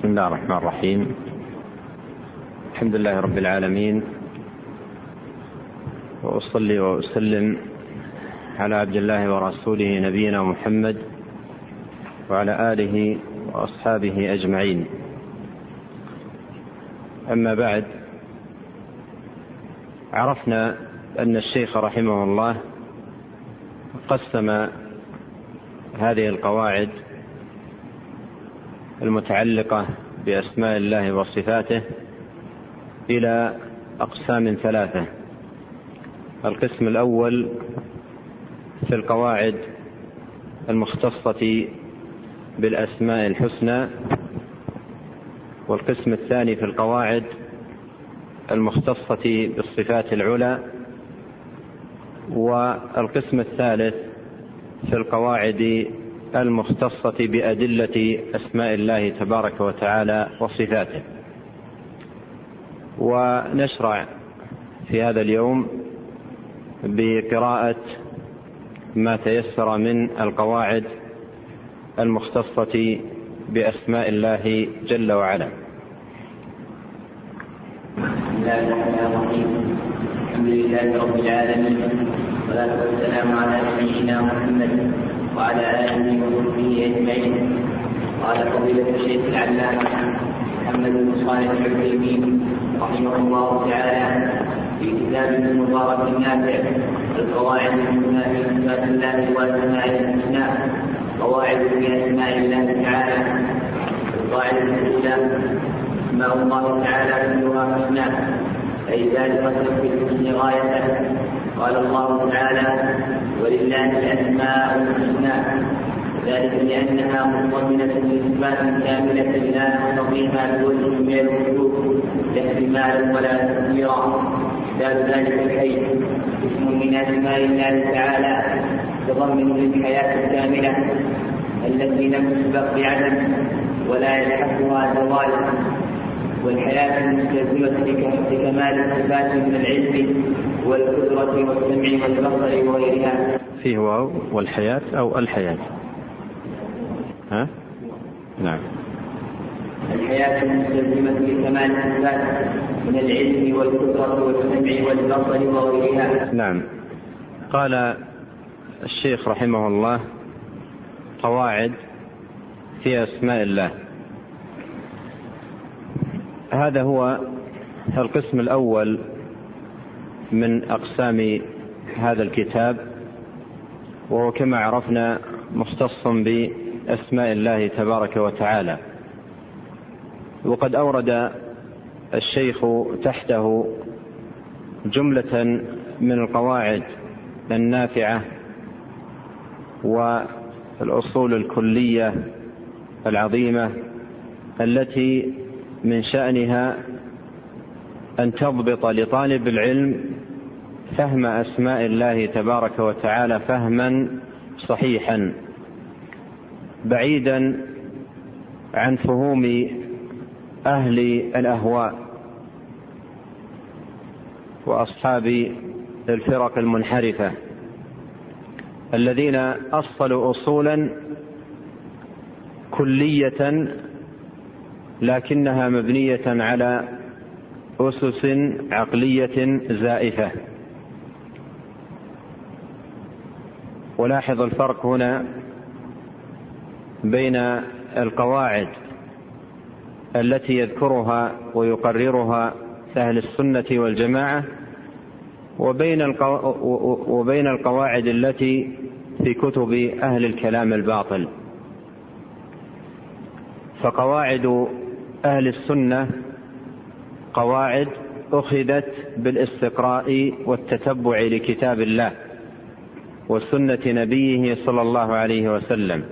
بسم الله الرحمن الرحيم. الحمد لله رب العالمين. وأصلي وأسلم على عبد الله ورسوله نبينا محمد وعلى آله وأصحابه أجمعين. أما بعد عرفنا أن الشيخ رحمه الله قسم هذه القواعد المتعلقة بأسماء الله وصفاته إلى أقسام ثلاثة. القسم الأول في القواعد المختصة بالأسماء الحسنى والقسم الثاني في القواعد المختصة بالصفات العلى والقسم الثالث في القواعد المختصة بأدلة أسماء الله تبارك وتعالى وصفاته. ونشرع في هذا اليوم بقراءة ما تيسر من القواعد المختصة بأسماء الله جل وعلا. بسم الله الرحمن الرحيم الحمد لله رب العالمين والصلاة والسلام على نبينا محمد وعلى آله وصحبه أجمعين. قال فضيلة الشيخ العلامة محمد بن صالح العثيمين رحمه الله تعالى في كتابه المبارك النافع القواعد المثنى في صفات الله وأسماء الحسنى قواعد في أسماء الله تعالى. القاعدة الأولى أسماء الله تعالى كلها حسنى أي في الحسن غايته قال الله تعالى ولله الأسماء الحسنى. ذلك لأنها مضمنة لصفات كاملة لا نستطيعها بوجه من الوجوه لا احتمالا ولا تفسيرا مثال ذلك الحي. اسم من أسماء الله تعالى. تضمن للحياة الكاملة. التي لم تسبق بعدم ولا يلحقها زوال. والحياة المستلزمة لكمال الصفات من العلم. والقدرة والسمع والبصر وغيرها. فيه واو والحياة أو الحياة. ها؟ نعم. الحياة المستلزمة لكمال الصفات من العلم والقدرة والسمع والبصر وغيرها. نعم. قال الشيخ رحمه الله قواعد في أسماء الله. هذا هو القسم الأول من أقسام هذا الكتاب وهو كما عرفنا مختص بأسماء الله تبارك وتعالى. وقد أورد الشيخ تحته جملة من القواعد النافعة والأصول الكلية العظيمة التي من شأنها أن تضبط لطالب العلم فهم أسماء الله تبارك وتعالى فهما صحيحا بعيدا عن فهوم أهل الأهواء وأصحاب الفرق المنحرفة الذين أصلوا أصولا كلية لكنها مبنية على أسس عقلية زائفة. ولاحظ الفرق هنا بين القواعد التي يذكرها ويقررها أهل السنة والجماعة وبين وبين القواعد التي في كتب أهل الكلام الباطل. فقواعد أهل السنة قواعد أخذت بالاستقراء والتتبع لكتاب الله. وسنة نبيه صلى الله عليه وسلم.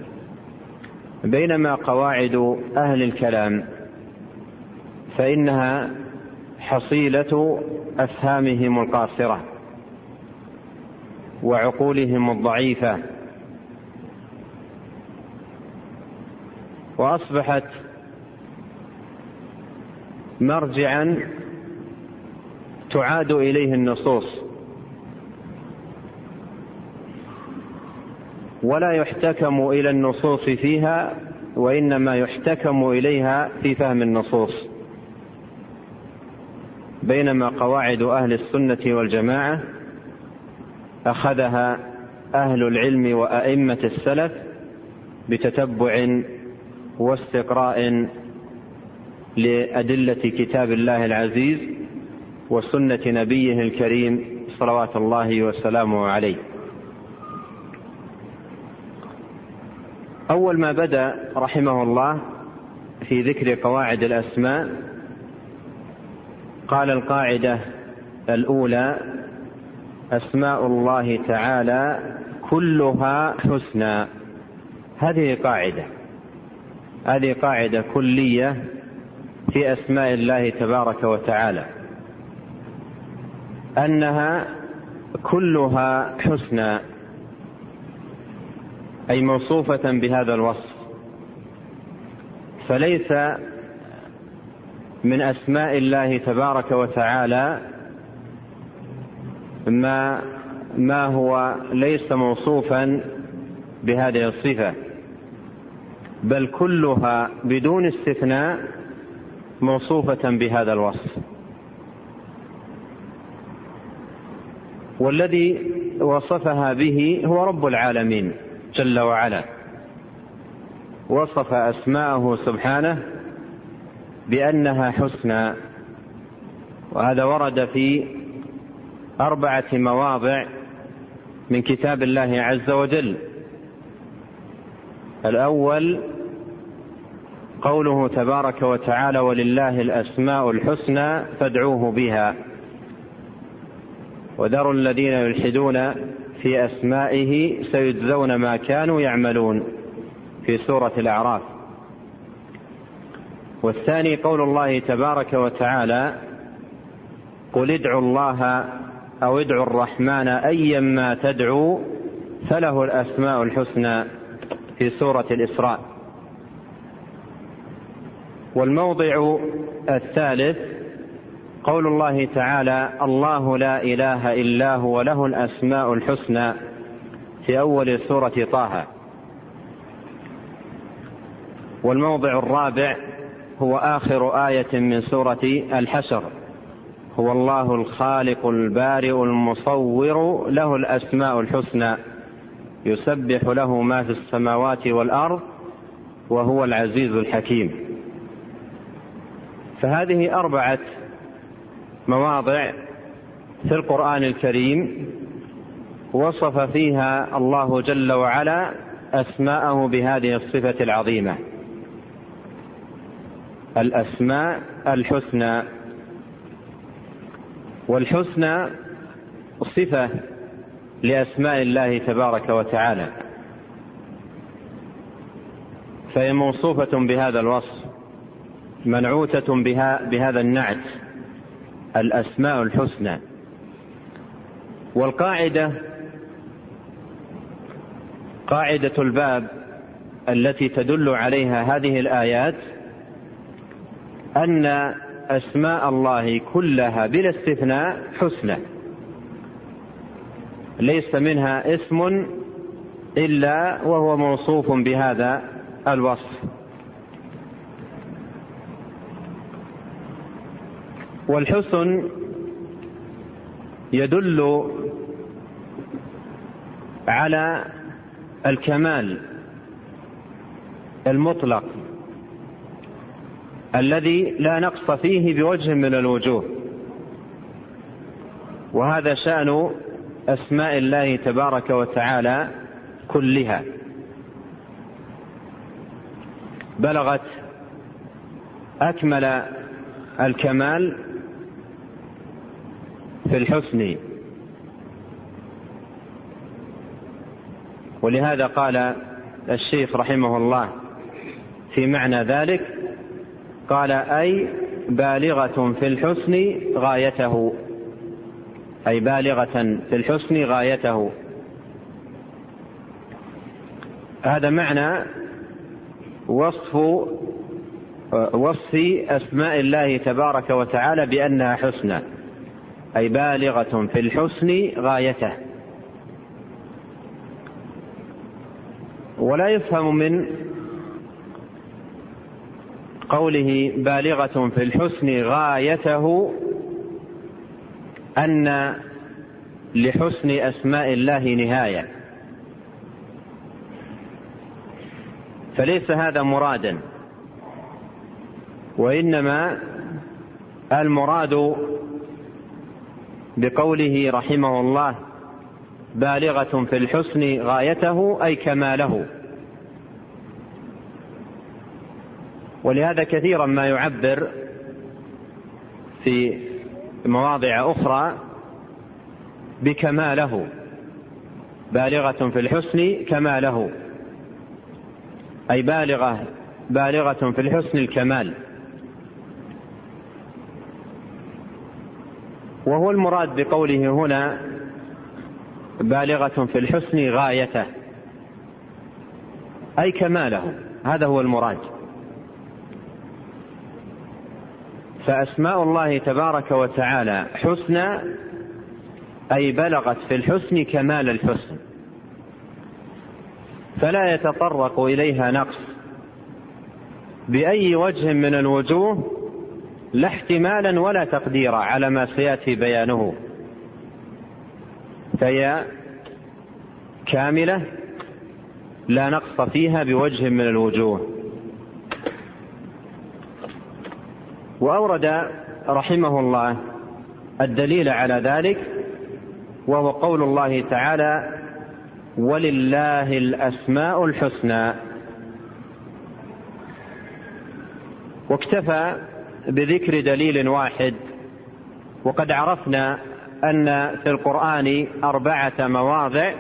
بينما قواعد أهل الكلام فإنها حصيلة أفهامهم القاصرة وعقولهم الضعيفة. وأصبحت مرجعا تعاد إليه النصوص. ولا يحتكم إلى النصوص فيها وإنما يحتكم إليها في فهم النصوص بينما قواعد أهل السنة والجماعة أخذها أهل العلم وأئمة السلف بتتبع واستقراء لأدلة كتاب الله العزيز وسنة نبيه الكريم صلوات الله وسلامه عليه. أول ما بدأ رحمه الله في ذكر قواعد الأسماء قال القاعدة الأولى أسماء الله تعالى كلها حسنى. هذه قاعدة. هذه قاعدة كلية في أسماء الله تبارك وتعالى. أنها كلها حسنى. أي موصوفة بهذا الوصف. فليس من أسماء الله تبارك وتعالى ما ما هو ليس موصوفا بهذه الصفة بل كلها بدون استثناء موصوفة بهذا الوصف. والذي وصفها به هو رب العالمين. جل وعلا. وصف أسماءه سبحانه بأنها حسنى. وهذا ورد في أربعة مواضع من كتاب الله عز وجل. الأول قوله تبارك وتعالى ولله الأسماء الحسنى فادعوه بها. وذروا الذين يلحدون في أسمائه سيجزون ما كانوا يعملون في سورة الأعراف. والثاني قول الله تبارك وتعالى قل ادعوا الله أو ادعوا الرحمن أيا ما تدعوا فله الأسماء الحسنى في سورة الإسراء. والموضع الثالث قول الله تعالى الله لا إله إلا هو له الأسماء الحسنى في أول سورة طه. والموضع الرابع هو آخر آية من سورة الحشر هو الله الخالق البارئ المصور له الأسماء الحسنى يسبح له ما في السماوات والأرض وهو العزيز الحكيم. فهذه أربعة مواضع في القرآن الكريم وصف فيها الله جل وعلا أسماءه بهذه الصفة العظيمة. الأسماء الحسنى. والحسنى صفة لأسماء الله تبارك وتعالى. فهي موصوفة بهذا الوصف منعوتة بها بهذا النعت. الأسماء الحسنى. والقاعدة قاعدة الباب التي تدل عليها هذه الآيات أن أسماء الله كلها بلا استثناء حسنى. ليس منها اسم إلا وهو موصوف بهذا الوصف. والحسن يدل على الكمال المطلق الذي لا نقص فيه بوجه من الوجوه وهذا شأن أسماء الله تبارك وتعالى كلها. بلغت أكمل الكمال في الحسن. ولهذا قال الشيخ رحمه الله في معنى ذلك قال أي بالغة في الحسن غايته. أي بالغة في الحسن غايته. هذا معنى وصف وصف أسماء الله تبارك وتعالى بأنها حسنى. أي بالغة في الحسن غايته. ولا يفهم من قوله بالغة في الحسن غايته أن لحسن أسماء الله نهاية. فليس هذا مرادا وإنما المراد بقوله رحمه الله بالغة في الحسن غايته أي كماله. ولهذا كثيرا ما يعبر في مواضع أخرى بكماله بالغة في الحسن كماله. أي بالغة بالغة في الحسن الكمال. وهو المراد بقوله هنا بالغة في الحسن غايته. أي كماله. هذا هو المراد. فأسماء الله تبارك وتعالى حسنى أي بلغت في الحسن كمال الحسن. فلا يتطرق إليها نقص. بأي وجه من الوجوه لا احتمالا ولا تقديرا على ما سيأتي بيانه. فهي كاملة لا نقص فيها بوجه من الوجوه. وأورد رحمه الله الدليل على ذلك وهو قول الله تعالى ولله الأسماء الحسنى واكتفى بذكر دليل واحد وقد عرفنا أن في القرآن أربعة مواضع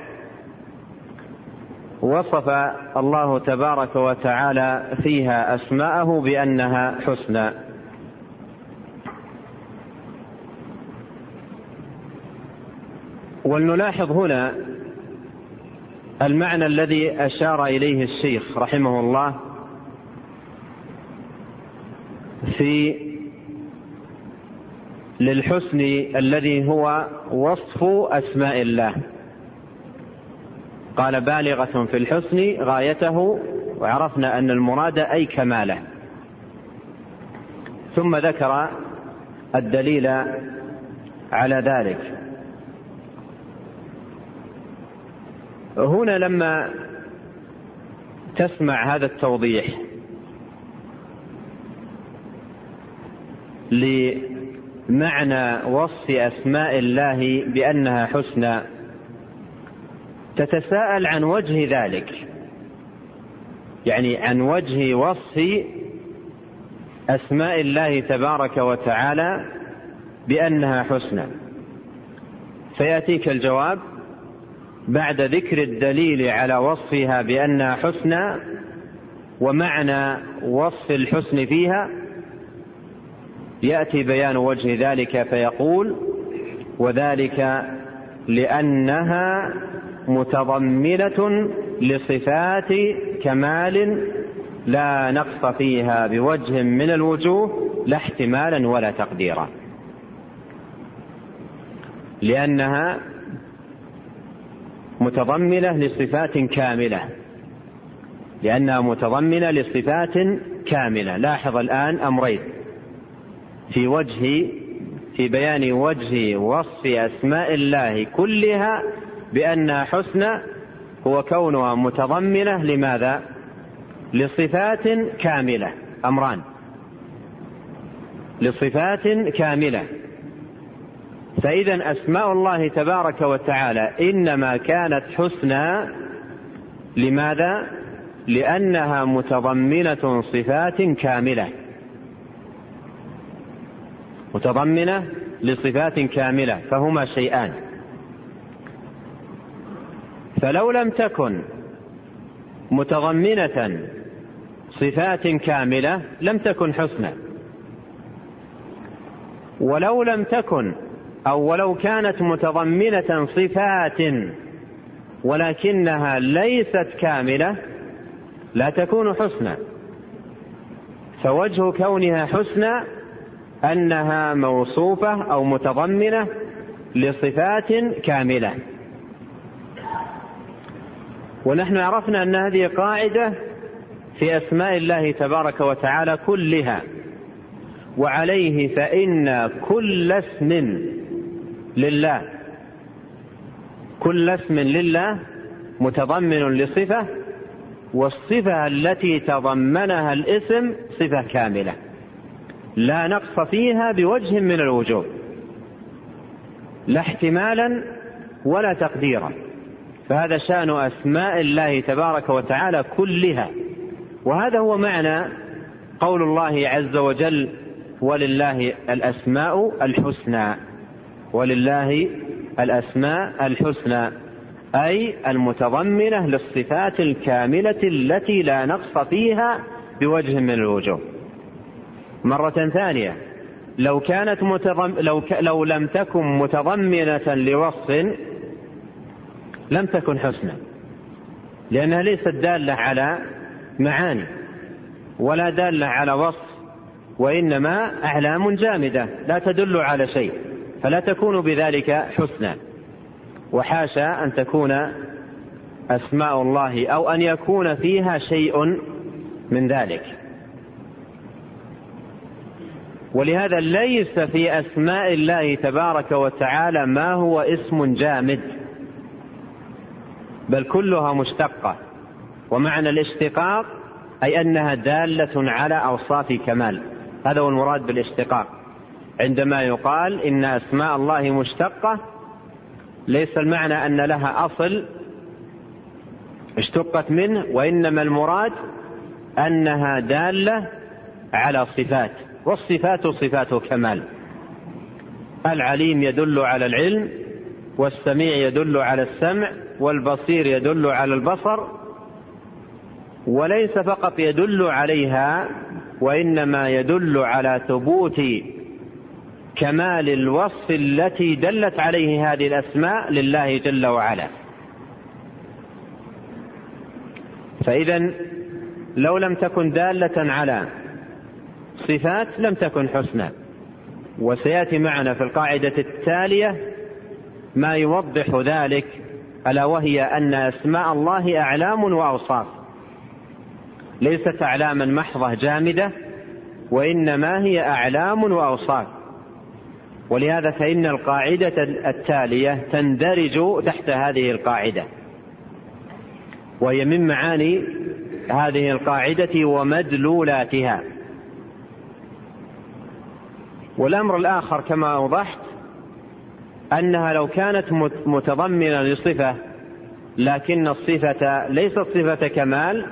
وصف الله تبارك وتعالى فيها أسماءه بأنها حسنى. ولنلاحظ هنا المعنى الذي أشار إليه الشيخ رحمه الله في للحسن الذي هو وصف أسماء الله. قال بالغة في الحسن غايته وعرفنا أن المراد أي كماله. ثم ذكر الدليل على ذلك. هنا لما تسمع هذا التوضيح لمعنى وصف أسماء الله بأنها حسنى. تتساءل عن وجه ذلك. يعني عن وجه وصف أسماء الله تبارك وتعالى بأنها حسنى. فيأتيك الجواب بعد ذكر الدليل على وصفها بأنها حسنى ومعنى وصف الحسن فيها يأتي بيان وجه ذلك فيقول وذلك لأنها متضمنة لصفات كمال لا نقص فيها بوجه من الوجوه لا احتمالا ولا تقديرا. لأنها متضمنة لصفات كاملة. لأنها متضمنة لصفات كاملة. لاحظ الآن أمرين. في وجه في بيان وجه وصف أسماء الله كلها بأنها حسنى هو كونها متضمنة لماذا؟ لصفات كاملة أمران لصفات كاملة فإذا أسماء الله تبارك وتعالى إنما كانت حسنى لماذا؟ لأنها متضمنة صفات كاملة متضمنة لصفات كاملة فهما شيئان. فلو لم تكن متضمنة صفات كاملة لم تكن حسنى ولو لم تكن أو ولو كانت متضمنة صفات ولكنها ليست كاملة لا تكون حسنى فوجه كونها حسنى أنها موصوفة أو متضمنة لصفات كاملة. ونحن عرفنا أن هذه قاعدة في أسماء الله تبارك وتعالى كلها. وعليه فإن كل اسم لله كل اسم لله متضمن لصفة والصفة التي تضمنها الاسم صفة كاملة. لا نقص فيها بوجه من الوجوه. لا احتمالا ولا تقديرا. فهذا شأن أسماء الله تبارك وتعالى كلها. وهذا هو معنى قول الله عز وجل ولله الأسماء الحسنى ولله الأسماء الحسنى. أي المتضمنة للصفات الكاملة التي لا نقص فيها بوجه من الوجوه. مرة ثانية. لو كانت متضم لو ك... لو لم تكن متضمنة لوصف لم تكن حسنى لأنها ليست دالة على معاني ولا دالة على وصف وإنما أعلام جامدة لا تدل على شيء. فلا تكون بذلك حسنى وحاشا أن تكون أسماء الله أو أن يكون فيها شيء من ذلك. ولهذا ليس في أسماء الله تبارك وتعالى ما هو اسم جامد بل كلها مشتقة ومعنى الاشتقاق أي أنها دالة على أوصاف كمال هذا هو المراد بالاشتقاق. عندما يقال إن أسماء الله مشتقة ليس المعنى أن لها أصل اشتقت منه وإنما المراد أنها دالة على صفات. والصفات صفات كمال. العليم يدل على العلم والسميع يدل على السمع والبصير يدل على البصر وليس فقط يدل عليها وإنما يدل على ثبوت كمال الوصف التي دلت عليه هذه الأسماء لله جل وعلا. فاذا لو لم تكن دالة على صفات لم تكن حسنى. وسيأتي معنا في القاعدة التالية ما يوضح ذلك ألا وهي أن أسماء الله أعلام وأوصاف. ليست أعلاما محضة جامدة وإنما هي أعلام وأوصاف. ولهذا فإن القاعدة التالية تندرج تحت هذه القاعدة. وهي من معاني هذه القاعدة ومدلولاتها. والأمر الآخر كما أوضحت أنها لو كانت متضمنة لصفة لكن الصفة ليست صفة كمال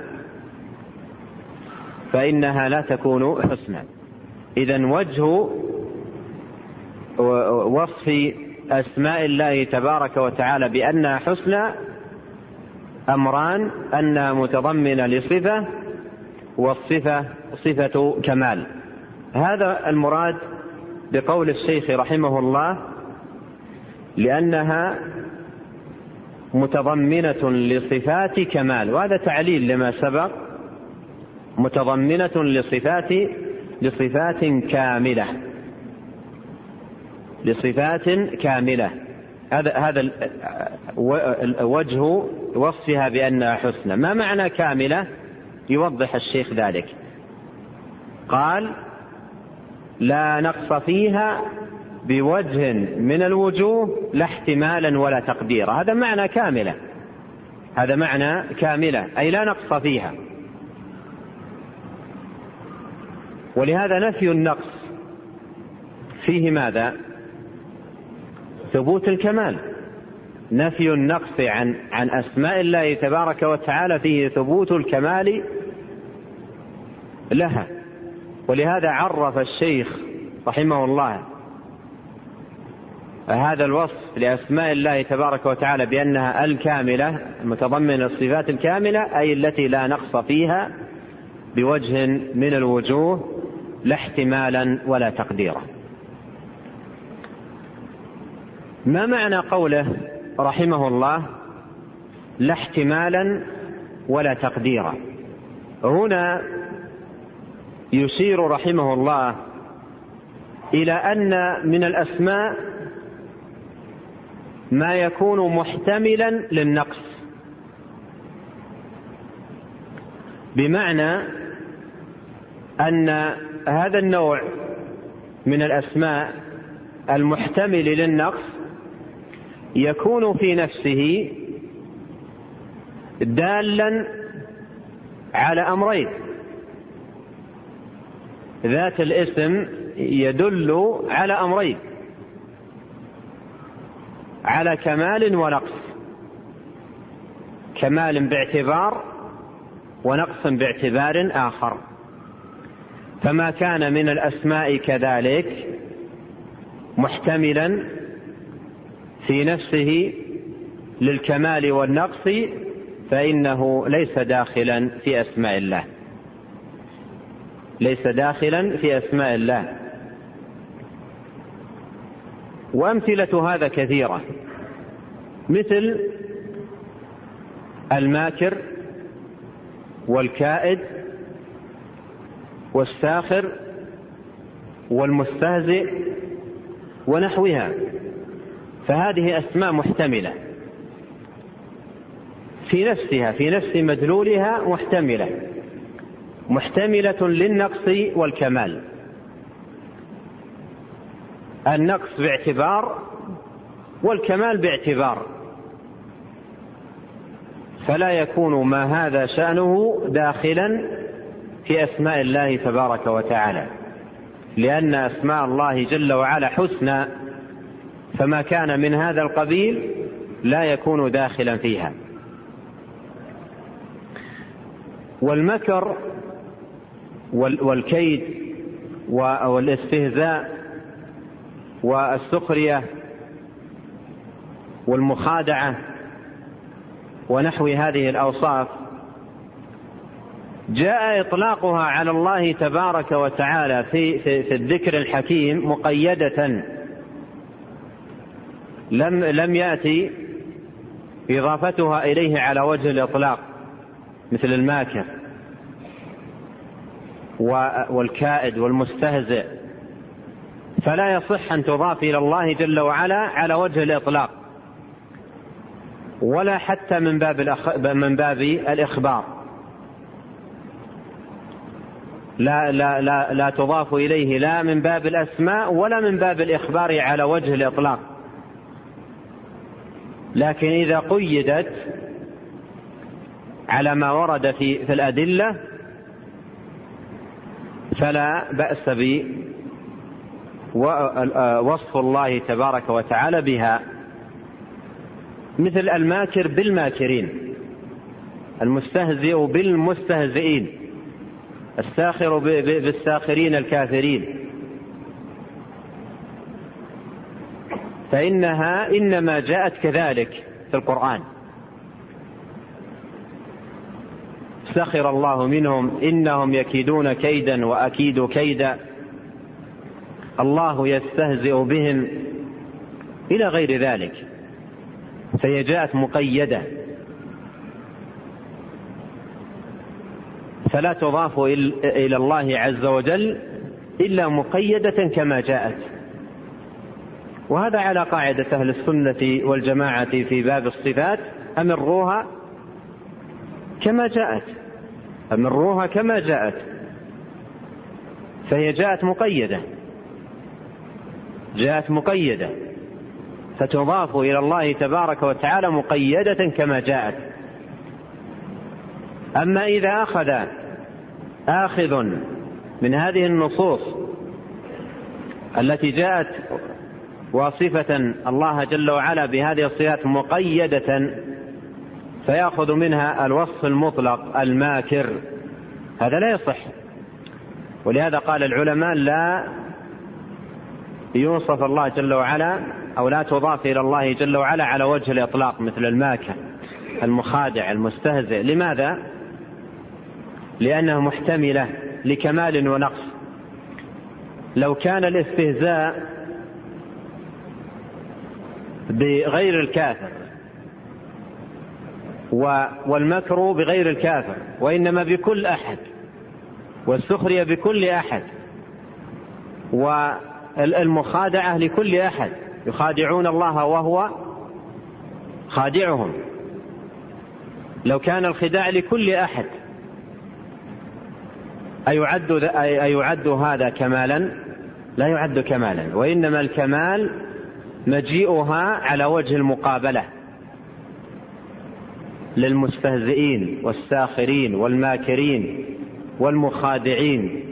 فإنها لا تكون حسنا. اذا وجه وصف أسماء الله تبارك وتعالى بأنها حسنى أمران أنها متضمنة لصفة والصفة صفة كمال. هذا المراد بقول الشيخ رحمه الله لأنها متضمنة لصفات كمال وهذا تعليل لما سبق متضمنة لصفات لصفات كاملة لصفات كاملة. هذا هذا وجه وصفها بأنها حسنى ما معنى كاملة؟ يوضح الشيخ ذلك. قال لا نقص فيها بوجه من الوجوه لا احتمالا ولا تقديرا. هذا معنى كاملة. هذا معنى كاملة أي لا نقص فيها. ولهذا نفي النقص فيه ماذا؟ ثبوت الكمال. نفي النقص عن عن أسماء الله تبارك وتعالى فيه ثبوت الكمال لها. ولهذا عرف الشيخ رحمه الله هذا الوصف لأسماء الله تبارك وتعالى بأنها الكاملة المتضمنة الصفات الكاملة أي التي لا نقص فيها بوجه من الوجوه لا احتمالا ولا تقديرا. ما معنى قوله رحمه الله لا احتمالا ولا تقديرا؟ هنا يشير رحمه الله إلى أن من الأسماء ما يكون محتملا للنقص. بمعنى أن هذا النوع من الأسماء المحتمل للنقص يكون في نفسه دالا على أمرين. ذات الاسم يدل على أمرين. على كمال ونقص. كمال باعتبار ونقص باعتبار آخر. فما كان من الأسماء كذلك محتملا في نفسه للكمال والنقص فإنه ليس داخلا في أسماء الله. ليس داخلا في أسماء الله. وأمثلة هذا كثيرة. مثل الماكر والكائد والساخر والمستهزئ ونحوها. فهذه أسماء محتملة. في نفسها في نفس مدلولها محتملة. محتملة للنقص والكمال. النقص باعتبار والكمال باعتبار. فلا يكون ما هذا شأنه داخلا في أسماء الله تبارك وتعالى. لأن أسماء الله جل وعلا حسنى فما كان من هذا القبيل لا يكون داخلا فيها. والمكر والكيد والاستهزاء والسخرية والمخادعة ونحو هذه الأوصاف جاء إطلاقها على الله تبارك وتعالى في, في, في الذكر الحكيم مقيدة. لم لم يأتي إضافتها إليه على وجه الإطلاق مثل الماكر. والكائد والمستهزئ. فلا يصح أن تضاف إلى الله جل وعلا على وجه الإطلاق. ولا حتى من باب من باب الإخبار. لا لا لا لا تضاف إليه لا من باب الأسماء ولا من باب الإخبار على وجه الإطلاق. لكن إذا قيدت على ما ورد في في الأدلة فلا بأس ب وصف الله تبارك وتعالى بها مثل الماكر بالماكرين المستهزئ بالمستهزئين الساخر بالساخرين الكافرين. فإنها إنما جاءت كذلك في القرآن. سخر الله منهم إنهم يكيدون كيدا وأكيد كيدا. الله يستهزئ بهم إلى غير ذلك. فهي جاءت مقيدة. فلا تضاف إلى الله عز وجل إلا مقيدة كما جاءت. وهذا على قاعدة أهل السنة والجماعة في باب الصفات. أمروها كما جاءت. أمروها كما جاءت. فهي جاءت مقيدة. جاءت مقيدة. فتضاف إلى الله تبارك وتعالى مقيدة كما جاءت. أما إذا أخذ آخذ من هذه النصوص التي جاءت واصفة الله جل وعلا بهذه الصفات مقيدة فيأخذ منها الوصف المطلق الماكر. هذا لا يصح. ولهذا قال العلماء لا يوصف الله جل وعلا أو لا تضاف إلى الله جل وعلا على وجه الإطلاق مثل الماكر المخادع المستهزئ. لماذا؟ لأنها محتملة لكمال ونقص. لو كان الاستهزاء بغير الكافر والمكر بغير الكافر وإنما بكل أحد والسخرية بكل أحد والمخادعة لكل أحد يخادعون الله وهو خادعهم. لو كان الخداع لكل أحد أيعد, أيعد هذا كمالا؟ لا يعد كمالا وإنما الكمال مجيئها على وجه المقابلة. للمستهزئين والساخرين والماكرين والمخادعين.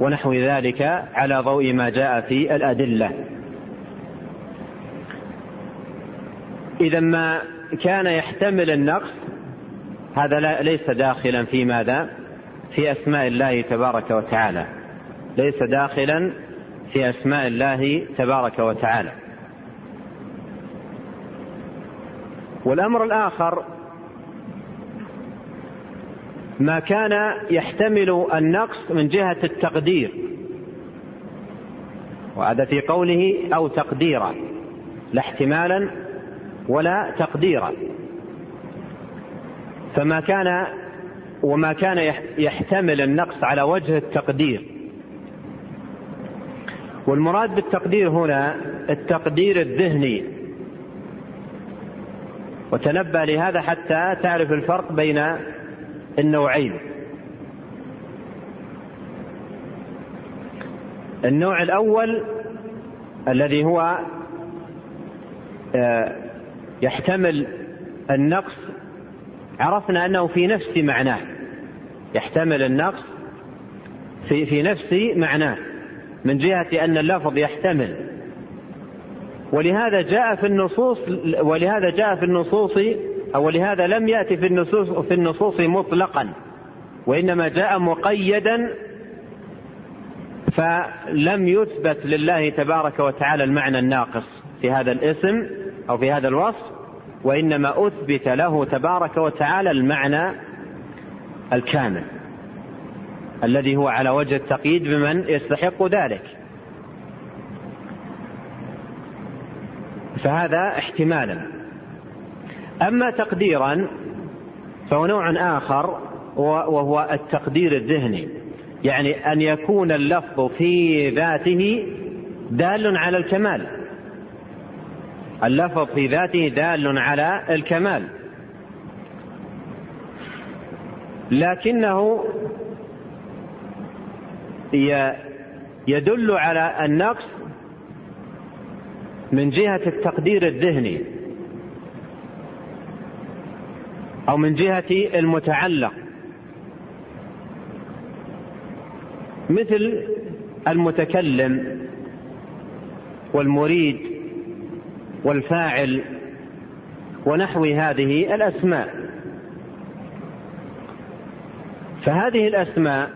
ونحو ذلك على ضوء ما جاء في الأدلة. إذا ما كان يحتمل النقص هذا ليس داخلا في ماذا؟ في أسماء الله تبارك وتعالى. ليس داخلا في أسماء الله تبارك وتعالى. والأمر الآخر ما كان يحتمل النقص من جهة التقدير وهذا في قوله أو تقديرا لا احتمالا ولا تقديرا. فما كان وما كان يحتمل النقص على وجه التقدير. والمراد بالتقدير هنا التقدير الذهني. وتنبه لهذا حتى تعرف الفرق بين النوعين. النوع الأول الذي هو آه، يحتمل النقص عرفنا أنه في نفس معناه. يحتمل النقص في في نفس معناه من جهة أن اللفظ يحتمل. ولهذا جاء في النصوص ولهذا جاء في النصوص أو ولهذا لم يأتي في النصوص في النصوص مطلقا وإنما جاء مقيدا فلم يثبت لله تبارك وتعالى المعنى الناقص في هذا الاسم أو في هذا الوصف وإنما أثبت له تبارك وتعالى المعنى الكامل الذي هو على وجه التقييد بمن يستحق ذلك. فهذا احتمالا. أما تقديرا فهو نوع آخر وهو التقدير الذهني. يعني أن يكون اللفظ في ذاته دال على الكمال. اللفظ في ذاته دال على الكمال. لكنه يدل على النقص من جهة التقدير الذهني أو من جهة المتعلق. مثل المتكلم والمريد والفاعل ونحو هذه الأسماء. فهذه الأسماء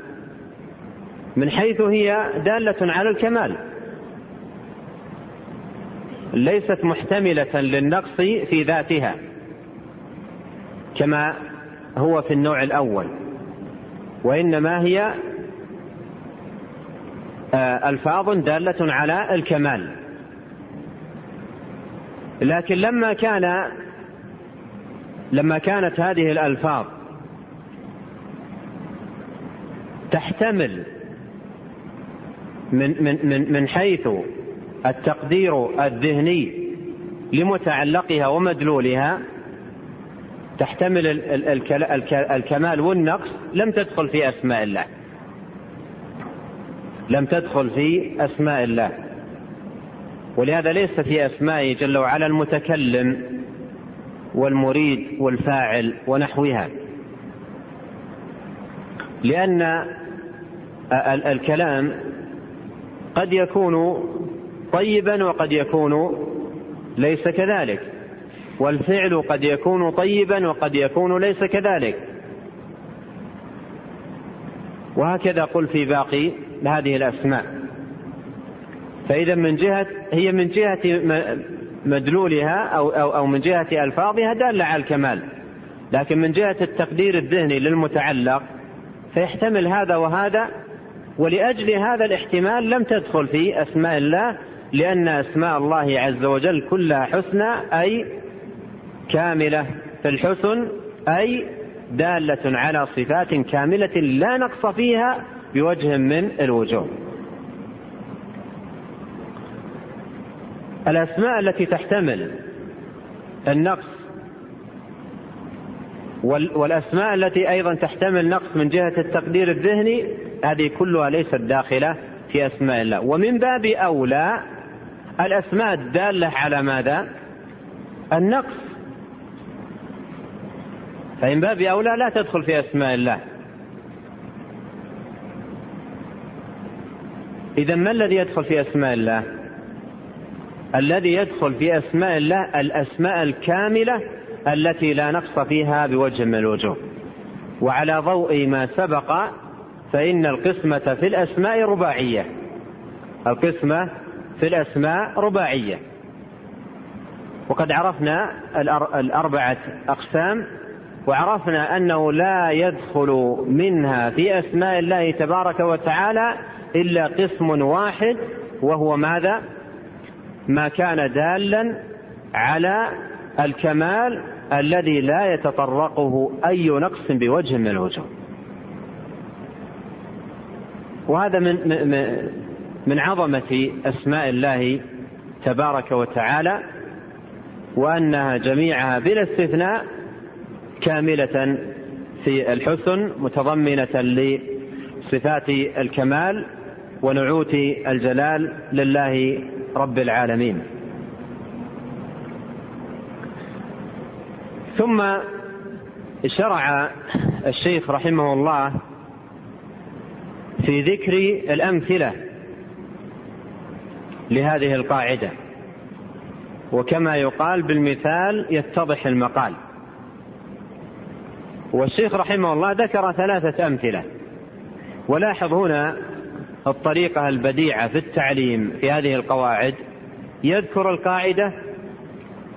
من حيث هي دالة على الكمال. ليست محتملة للنقص في ذاتها كما هو في النوع الأول وإنما هي آه، ألفاظ دالة على الكمال. لكن لما كان لما كانت هذه الألفاظ تحتمل من من من من حيث التقدير الذهني لمتعلقها ومدلولها تحتمل الكمال والنقص لم تدخل في أسماء الله. لم تدخل في أسماء الله. ولهذا ليس في أسمائه جل وعلا المتكلم والمريد والفاعل ونحوها. لأن الكلام قد يكون طيبا وقد يكون ليس كذلك. والفعل قد يكون طيبا وقد يكون ليس كذلك. وهكذا قل في باقي هذه الأسماء. فإذا من جهة هي من جهة مدلولها أو أو أو من جهة ألفاظها دالة على الكمال. لكن من جهة التقدير الذهني للمتعلق فيحتمل هذا وهذا ولأجل هذا الاحتمال لم تدخل في أسماء الله لأن أسماء الله عز وجل كلها حسنى أي كاملة في الحسن أي دالة على صفات كاملة لا نقص فيها بوجه من الوجوه. الأسماء التي تحتمل النقص والأسماء التي أيضا تحتمل نقص من جهة التقدير الذهني هذه كلها ليست داخلة في أسماء الله ومن باب أولى الأسماء الدالة على ماذا؟ النقص. فإن باب أولى لا تدخل في أسماء الله. إذا ما الذي يدخل في أسماء الله؟ الذي يدخل في أسماء الله الأسماء الكاملة التي لا نقص فيها بوجه من الوجوه. وعلى ضوء ما سبق فإن القسمة في الأسماء رباعية. القسمة في الأسماء رباعية وقد عرفنا الأربعة أقسام وعرفنا أنه لا يدخل منها في أسماء الله تبارك وتعالى إلا قسم واحد وهو ماذا؟ ما كان دالا على الكمال الذي لا يتطرقه أي نقص بوجه من الوجوه وهذا من من عظمة أسماء الله تبارك وتعالى وأنها جميعها بلا استثناء كاملة في الحسن متضمنة لصفات الكمال ونعوت الجلال لله رب العالمين. ثم شرع الشيخ رحمه الله في ذكر الأمثلة لهذه القاعدة. وكما يقال بالمثال يتضح المقال. والشيخ رحمه الله ذكر ثلاثة أمثلة. ولاحظ هنا الطريقة البديعة في التعليم في هذه القواعد. يذكر القاعدة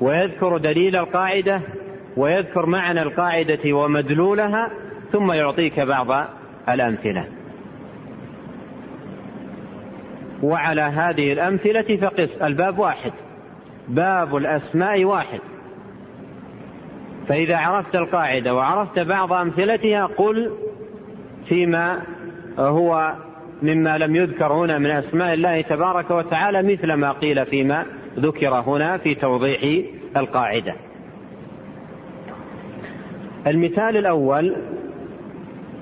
ويذكر دليل القاعدة ويذكر معنى القاعدة ومدلولها ثم يعطيك بعض الأمثلة. وعلى هذه الأمثلة فقس. الباب واحد. باب الأسماء واحد. فإذا عرفت القاعدة وعرفت بعض أمثلتها قل فيما هو مما لم يذكر هنا من أسماء الله تبارك وتعالى مثل ما قيل فيما ذكر هنا في توضيح القاعدة. المثال الأول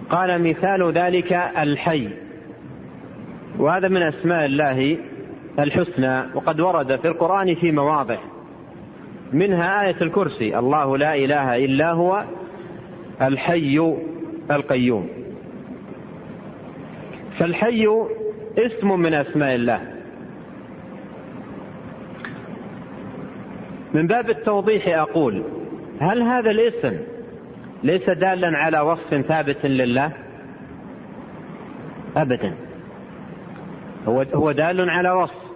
قال مثال ذلك الحي. وهذا من أسماء الله الحسنى وقد ورد في القرآن في مواضع. منها آية الكرسي الله لا إله إلا هو الحي القيوم. فالحي اسم من أسماء الله. من باب التوضيح أقول هل هذا الاسم ليس دالا على وصف ثابت لله؟ ابدا. هو هو دال على وصف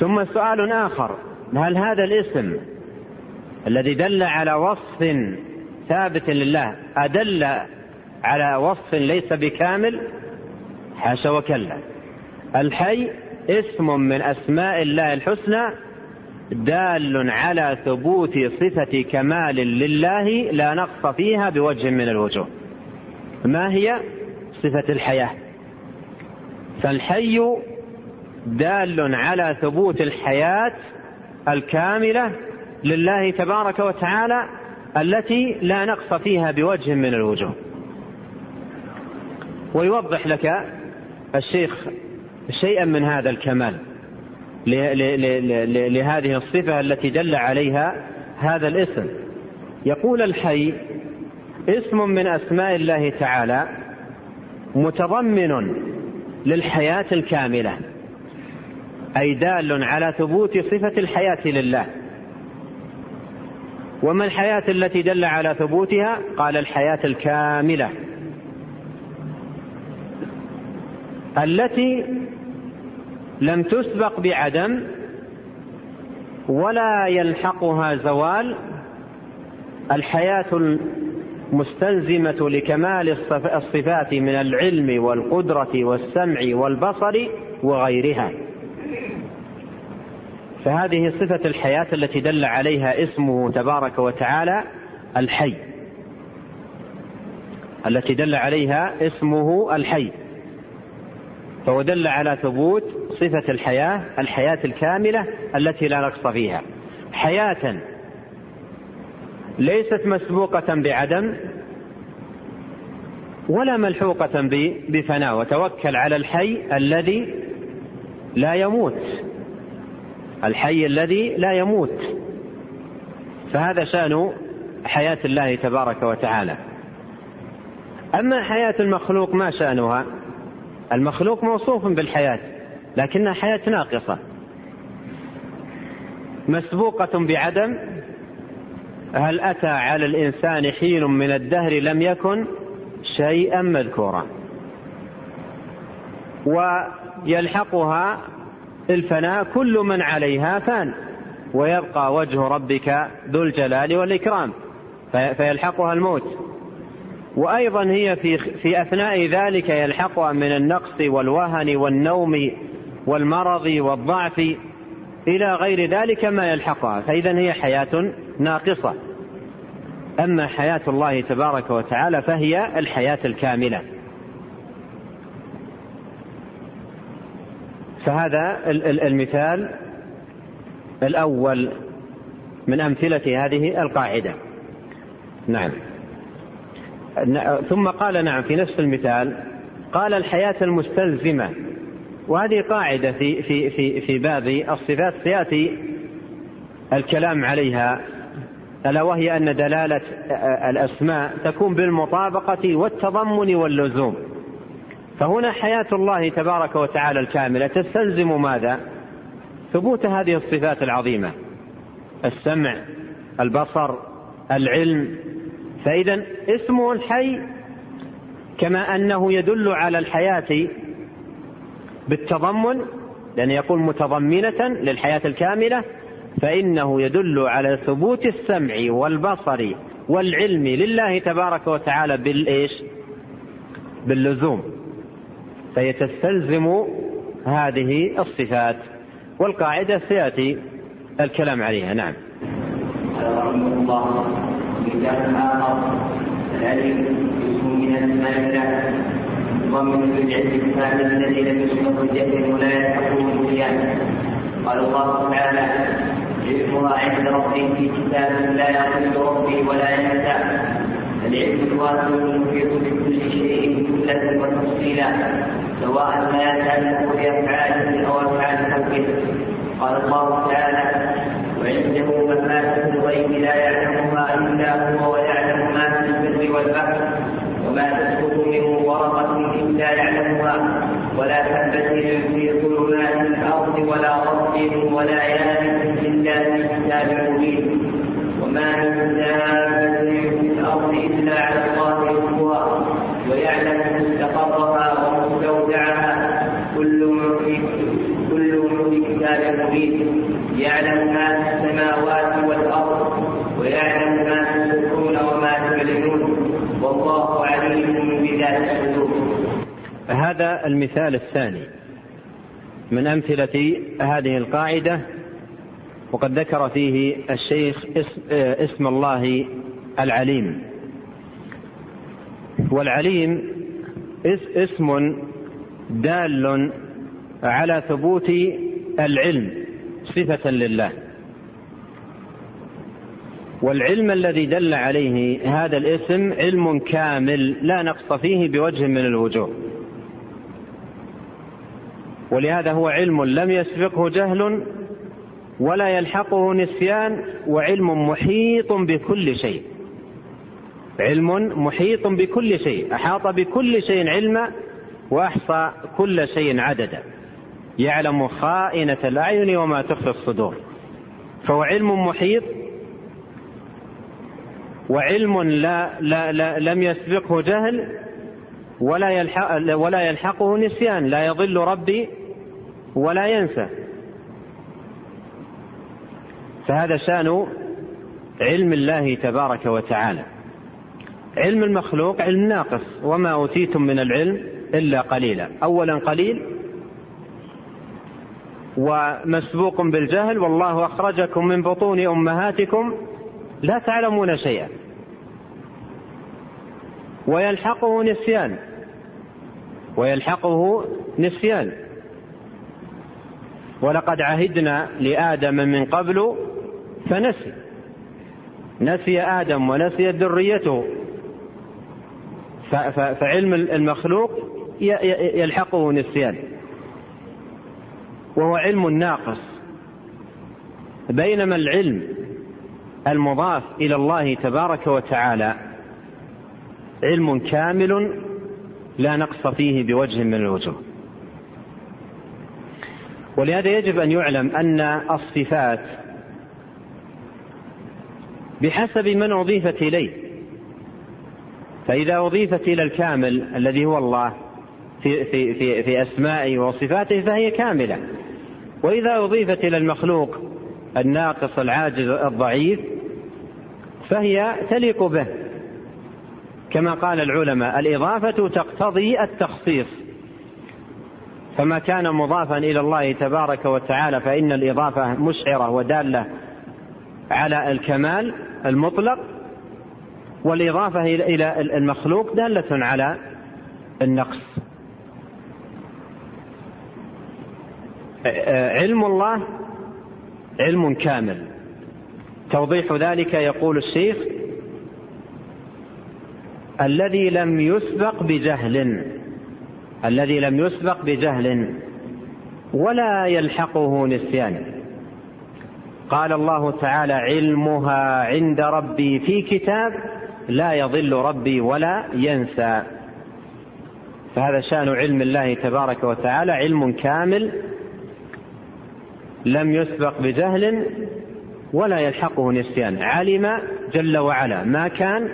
ثم سؤال آخر هل هذا الاسم الذي دل على وصف ثابت لله أدل على وصف ليس بكامل حاشا وكلا الحي اسم من أسماء الله الحسنى دال على ثبوت صفة كمال لله لا نقص فيها بوجه من الوجوه. ما هي؟ صفة الحياة. فالحي دال على ثبوت الحياة الكاملة لله تبارك وتعالى التي لا نقص فيها بوجه من الوجوه. ويوضح لك الشيخ شيئا من هذا الكمال. لهذه الصفة التي دل عليها هذا الاسم يقول الحي اسم من أسماء الله تعالى متضمن للحياة الكاملة أي دال على ثبوت صفة الحياة لله. وما الحياة التي دل على ثبوتها؟ قال الحياة الكاملة. التي لم تسبق بعدم ولا يلحقها زوال الحياة المستلزمة لكمال الصفات من العلم والقدرة والسمع والبصر وغيرها. فهذه صفة الحياة التي دل عليها اسمه تبارك وتعالى الحي. التي دل عليها اسمه الحي. فهو دل على ثبوت صفة الحياة الحياة الكاملة التي لا نقص فيها. حياة ليست مسبوقة بعدم ولا ملحوقة بفناء. وتوكل على الحي الذي لا يموت. الحي الذي لا يموت. فهذا شأن حياة الله تبارك وتعالى. أما حياة المخلوق ما شأنها؟ المخلوق موصوف بالحياة لكنها حياة ناقصة. مسبوقة بعدم هل أتى على الإنسان حين من الدهر لم يكن شيئا مذكورا؟ ويلحقها الفناء كل من عليها فان ويبقى وجه ربك ذو الجلال والإكرام فيلحقها الموت. وأيضا هي في, في أثناء ذلك يلحقها من النقص والوهن والنوم والمرض والضعف إلى غير ذلك ما يلحقها. فإذا هي حياة ناقصة. أما حياة الله تبارك وتعالى فهي الحياة الكاملة. فهذا المثال الأول من أمثلة هذه القاعدة. نعم. ثم قال نعم في نفس المثال قال الحياة المستلزمة. وهذه قاعدة في في في في باب الصفات سيأتي الكلام عليها ألا وهي أن دلالة الأسماء تكون بالمطابقة والتضمن واللزوم. فهنا حياة الله تبارك وتعالى الكاملة تستلزم ماذا؟ ثبوت هذه الصفات العظيمة. السمع البصر العلم. فإذا اسمه الحي كما أنه يدل على الحياة بالتضمن لأن يقول متضمنة للحياة الكاملة فإنه يدل على ثبوت السمع والبصر والعلم لله تبارك وتعالى بالإيش؟ باللزوم. فهي تستلزم هذه الصفات والقاعدة سيأتي الكلام عليها. نعم. رحمه الله مثال آخر الألف اسم من أسماء الله ضمن بالعلم الذي لم يسبق الجهل ولا يلحقه النسيان قال الله تعالى علمها عند ربي في كتاب لا يضل ربي ولا ينسى العلم الواسع المحيط بكل شيء جملة وتفصيلا. سواء ما يتعلق بأفعاله أو أفعال خلقه قال الله تعالى وعنده مفاتح الغيب لا يعلمها إلا هو ويعلم ما في البر والبحر وما تسقط من ورقة إلا يعلمها. ولا حبة في ظلمات الأرض ولا رطب ولا يابس في كتاب مبين وما من دابة في الأرض إلا على الله ويعلم مستقرها ومستودعها. كل في كل في كتاب مبين. يعلم ما في السماوات والأرض. ويعلم ما تسرون وما تعلنون. والله عليم بذات الصدور. هذا المثال الثاني من أمثلة هذه القاعدة وقد ذكر فيه الشيخ اسم الله العليم. والعليم اسم دال على ثبوت العلم صفة لله. والعلم الذي دل عليه هذا الاسم علم كامل لا نقص فيه بوجه من الوجوه. ولهذا هو علم لم يسبقه جهل ولا يلحقه نسيان وعلم محيط بكل شيء. علم محيط بكل شيء. أحاط بكل شيء علما وأحصى كل شيء عددا. يعلم خائنة الأعين وما تخفي الصدور. فهو علم محيط وعلم لا, لا, لا لم يسبقه جهل ولا يلحق ولا يلحقه نسيان. لا يضل ربي ولا ينسى. فهذا شأن علم الله تبارك وتعالى. علم المخلوق علم ناقص وما أوتيتم من العلم إلا قليلا. اولا قليل ومسبوق بالجهل والله أخرجكم من بطون أمهاتكم لا تعلمون شيئا. ويلحقه نسيان ويلحقه نسيان. ولقد عهدنا لآدم من قبل فنسي. نسي آدم ونسيت ذريته. فعلم المخلوق يلحقه نسيان. وهو علم ناقص. بينما العلم المضاف إلى الله تبارك وتعالى علم كامل لا نقص فيه بوجه من الوجوه. ولهذا يجب أن يعلم أن الصفات بحسب من أضيفت إليه. فإذا أضيفت إلى الكامل الذي هو الله في في في, في أسمائه وصفاته فهي كاملة. وإذا أضيفت إلى المخلوق الناقص العاجز الضعيف فهي تليق به. كما قال العلماء الإضافة تقتضي التخصيص. فما كان مضافا إلى الله تبارك وتعالى فإن الإضافة مشعرة ودالة على الكمال المطلق والإضافة إلى المخلوق دالة على النقص. علم الله علم كامل. توضيح ذلك يقول الشيخ الذي لم يسبق بجهل الذي لم يسبق بجهل ولا يلحقه نسيان. قال الله تعالى علمها عند ربي في كتاب لا يضل ربي ولا ينسى. فهذا شأن علم الله تبارك وتعالى علم كامل لم يسبق بجهل ولا يلحقه نسيان. علم جل وعلا ما كان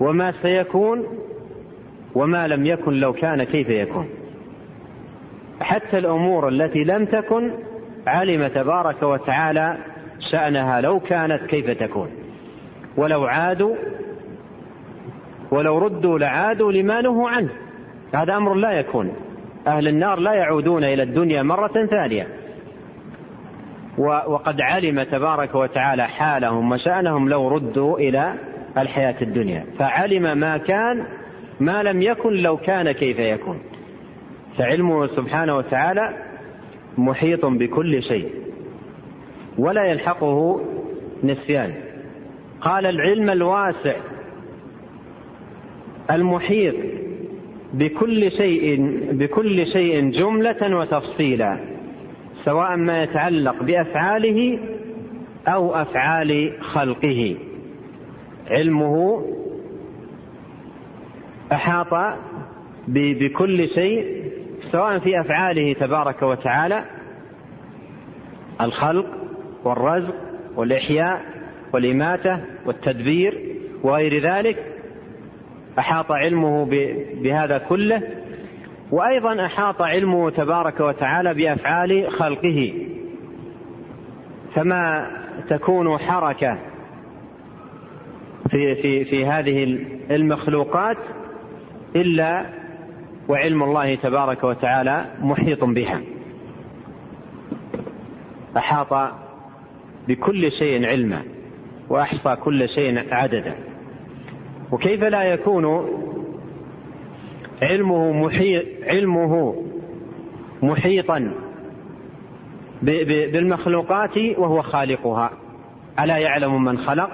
وما سيكون وما لم يكن لو كان كيف يكون. حتى الأمور التي لم تكن علم تبارك وتعالى شأنها لو كانت كيف تكون. ولو عادوا ولو ردوا لعادوا لما نهوا عنه. هذا أمر لا يكون. أهل النار لا يعودون إلى الدنيا مرة ثانية. وقد علم تبارك وتعالى حالهم وشأنهم لو ردوا إلى الحياة الدنيا. فعلم ما كان ما لم يكن لو كان كيف يكون. فعلمه سبحانه وتعالى محيط بكل شيء ولا يلحقه نسيان. قال العلم الواسع المحيط بكل شيء بكل شيء جملة وتفصيلا سواء ما يتعلق بأفعاله أو أفعال خلقه. علمه أحاط بكل شيء سواء في أفعاله تبارك وتعالى الخلق والرزق والإحياء والإماتة والتدبير وغير ذلك أحاط علمه بهذا كله وأيضا أحاط علمه تبارك وتعالى بأفعال خلقه. فما تكون حركة في في في هذه المخلوقات إلا وعلم الله تبارك وتعالى محيط بها. أحاط بكل شيء علما وأحصى كل شيء عددا. وكيف لا يكون علمه محيط علمه محيطا بالمخلوقات وهو خالقها؟ ألا يعلم من خلق؟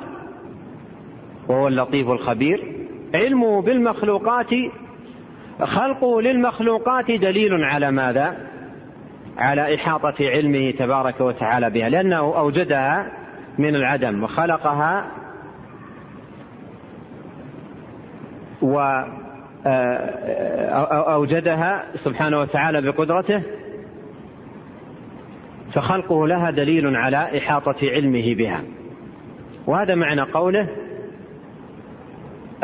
وهو اللطيف الخبير. علمه بالمخلوقات خلقه للمخلوقات دليل على ماذا؟ على إحاطة علمه تبارك وتعالى بها لأنه أوجدها من العدم وخلقها و أوجدها سبحانه وتعالى بقدرته فخلقه لها دليل على إحاطة علمه بها. وهذا معنى قوله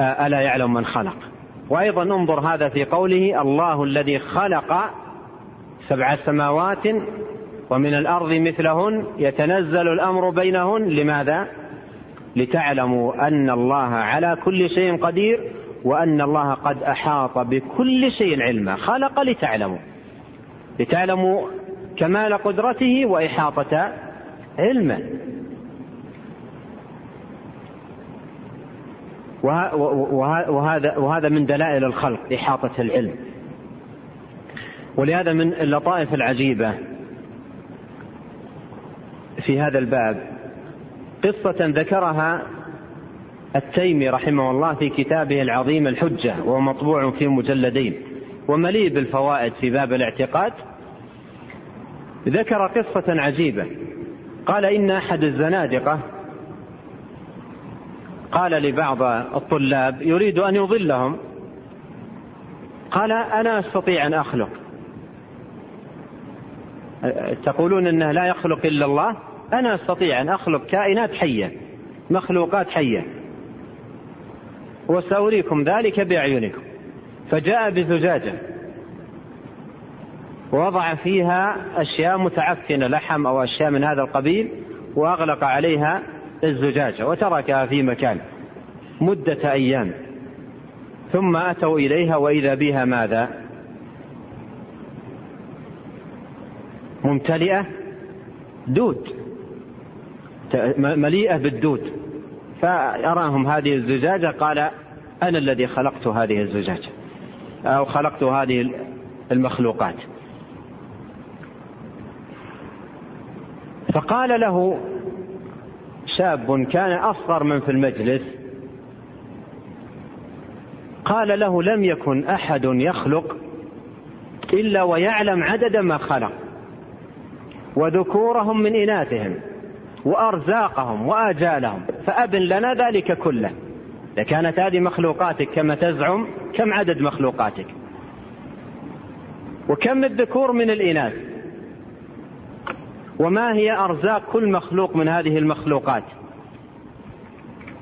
ألا يعلم من خلق؟ وأيضا انظر هذا في قوله الله الذي خلق سبع سماوات ومن الأرض مثلهن يتنزل الأمر بينهن. لماذا؟ لتعلموا أن الله على كل شيء قدير وأن الله قد أحاط بكل شيء علما. خلق لتعلموا. لتعلموا كمال قدرته وإحاطة علمه وهذا وهذا من دلائل الخلق إحاطة العلم. ولهذا من اللطائف العجيبة في هذا الباب. قصة ذكرها التيمي رحمه الله في كتابه العظيم الحجة وهو مطبوع في مجلدين. ومليء بالفوائد في باب الاعتقاد. ذكر قصة عجيبة. قال إن أحد الزنادقة قال لبعض الطلاب يريد أن يضلهم. قال أنا أستطيع أن أخلق. تقولون أنه لا يخلق إلا الله؟ أنا أستطيع أن أخلق كائنات حية مخلوقات حية. وسأريكم ذلك بأعينكم. فجاء بزجاجة ووضع فيها أشياء متعفنة لحم أو أشياء من هذا القبيل وأغلق عليها الزجاجة وتركها في مكان مدة أيام. ثم أتوا إليها وإذا بها ماذا؟ ممتلئة دود مليئة بالدود. فأراهم هذه الزجاجة قال أنا الذي خلقت هذه الزجاجة أو خلقت هذه المخلوقات. فقال له شاب كان أصغر من في المجلس قال له لم يكن أحد يخلق إلا ويعلم عدد ما خلق وذكورهم من إناثهم وأرزاقهم وآجالهم فأبن لنا ذلك كله. إذا كانت هذه مخلوقاتك كما تزعم كم عدد مخلوقاتك؟ وكم الذكور من الإناث؟ وما هي أرزاق كل مخلوق من هذه المخلوقات؟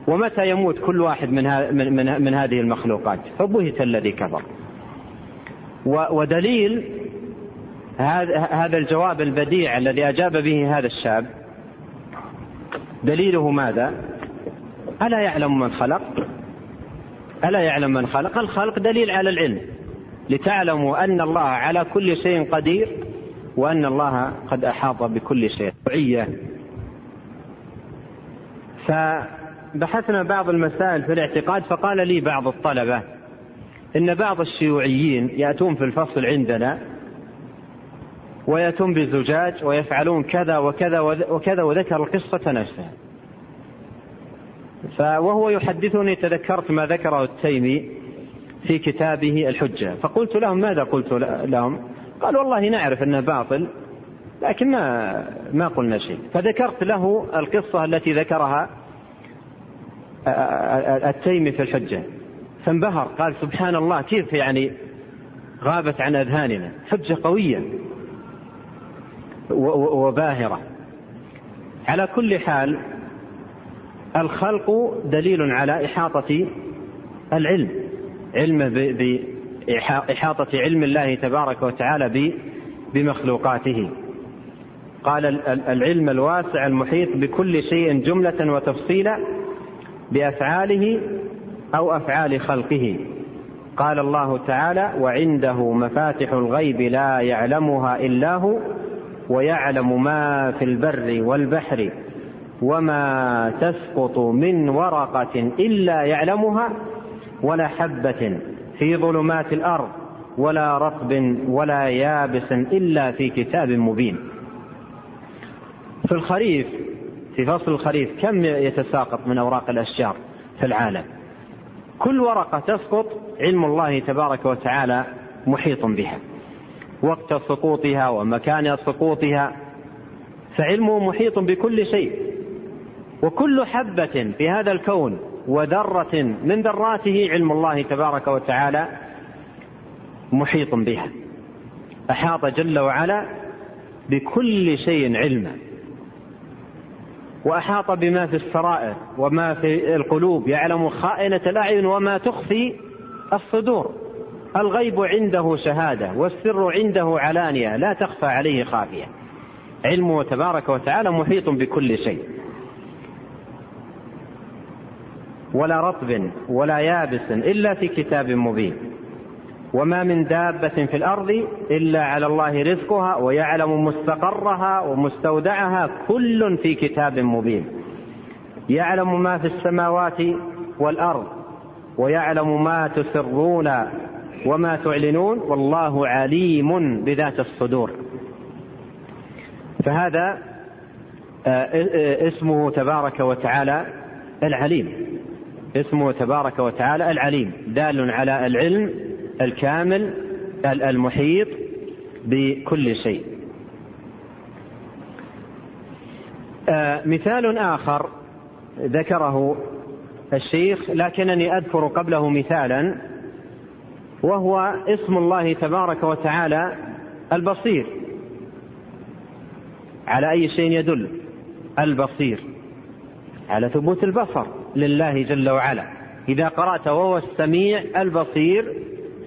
ومتى يموت كل واحد من, من, من, من هذه المخلوقات؟ فبهت الذي كفر. ودليل هذا الجواب البديع الذي أجاب به هذا الشاب دليله ماذا؟ ألا يعلم من خلق؟ ألا يعلم من خلق؟ الخلق دليل على العلم. لتعلموا أن الله على كل شيء قدير. وأن الله قد أحاط بكل شيء وعية فبحثنا بعض المسائل في الاعتقاد فقال لي بعض الطلبة إن بعض الشيوعيين يأتون في الفصل عندنا ويأتون بزجاج ويفعلون كذا وكذا وكذا وذكر القصة نفسها. وهو يحدثني تذكرت ما ذكره التيمي في كتابه الحجة. فقلت لهم ماذا قلت لهم؟ قال والله نعرف أنه باطل لكن ما ما قلنا شيء. فذكرت له القصة التي ذكرها التيمي في الحجة. فانبهر قال سبحان الله كيف يعني غابت عن أذهاننا؟ حجة قوية وباهرة. على كل حال الخلق دليل على إحاطة العلم. علمه بإحاطة علم الله تبارك وتعالى بمخلوقاته. قال العلم الواسع المحيط بكل شيء جملة وتفصيلا بأفعاله أو أفعال خلقه. قال الله تعالى وعنده مفاتح الغيب لا يعلمها إلا هو ويعلم ما في البر والبحر وما تسقط من ورقة إلا يعلمها ولا حبة في ظلمات الأرض ولا رطب ولا يابس إلا في كتاب مبين. في الخريف في فصل الخريف كم يتساقط من أوراق الأشجار في العالم؟ كل ورقة تسقط علم الله تبارك وتعالى محيط بها وقت سقوطها ومكان سقوطها فعلمه محيط بكل شيء. وكل حبة في هذا الكون وذرة من ذراته علم الله تبارك وتعالى محيط بها. أحاط جل وعلا بكل شيء علما. وأحاط بما في السرائر وما في القلوب يعلم خائنة الأعين وما تخفي الصدور. الغيب عنده شهادة والسر عنده علانية لا تخفى عليه خافية. علمه تبارك وتعالى محيط بكل شيء. ولا رطب ولا يابس إلا في كتاب مبين. وما من دابة في الأرض إلا على الله رزقها ويعلم مستقرها ومستودعها كل في كتاب مبين. يعلم ما في السماوات والأرض ويعلم ما تسرون وما تعلنون والله عليم بذات الصدور. فهذا اسمه تبارك وتعالى العليم. اسمه تبارك وتعالى العليم دال على العلم الكامل المحيط بكل شيء. مثال آخر ذكره الشيخ لكنني أذكر قبله مثالا وهو اسم الله تبارك وتعالى البصير. على أي شيء يدل؟ البصير. على ثبوت البصر. لله جل وعلا. إذا قرأت وهو السميع البصير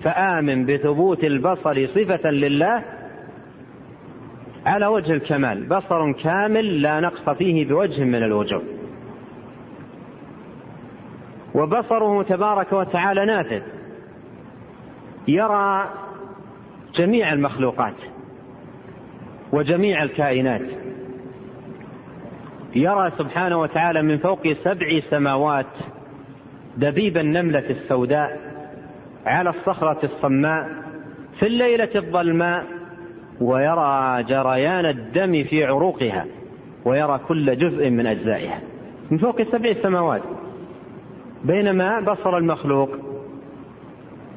فآمن بثبوت البصر صفة لله على وجه الكمال. بصر كامل لا نقص فيه بوجه من الوجوه وبصره تبارك وتعالى نافذ. يرى جميع المخلوقات وجميع الكائنات. يرى سبحانه وتعالى من فوق سبع سماوات دبيب النملة السوداء على الصخرة الصماء في الليلة الظلماء ويرى جريان الدم في عروقها ويرى كل جزء من أجزائها. من فوق سبع سماوات. بينما بصر المخلوق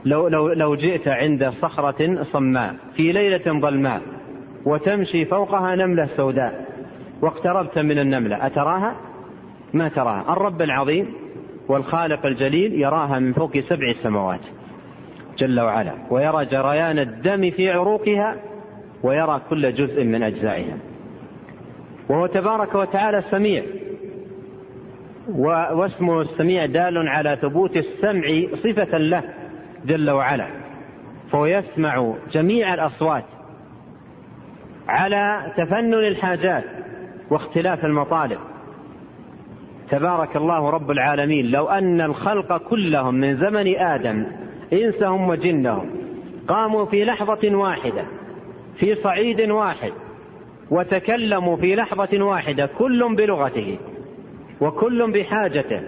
لو, لو, لو جئت عند صخرة صماء في ليلة ظلماء وتمشي فوقها نملة سوداء واقتربت من النملة. أتراها؟ ما تراها. الرب العظيم والخالق الجليل يراها من فوق سبع سماوات جل وعلا ويرى جريان الدم في عروقها ويرى كل جزء من أجزائها. وهو تبارك وتعالى سميع واسمه السميع دال على ثبوت السمع صفة له جل وعلا فهو يسمع جميع الأصوات على تفنن الحاجات. واختلاف المطالب. تبارك الله رب العالمين. لو أن الخلق كلهم من زمن آدم إنسهم وجنهم قاموا في لحظة واحدة في صعيد واحد وتكلموا في لحظة واحدة كل بلغته وكل بحاجته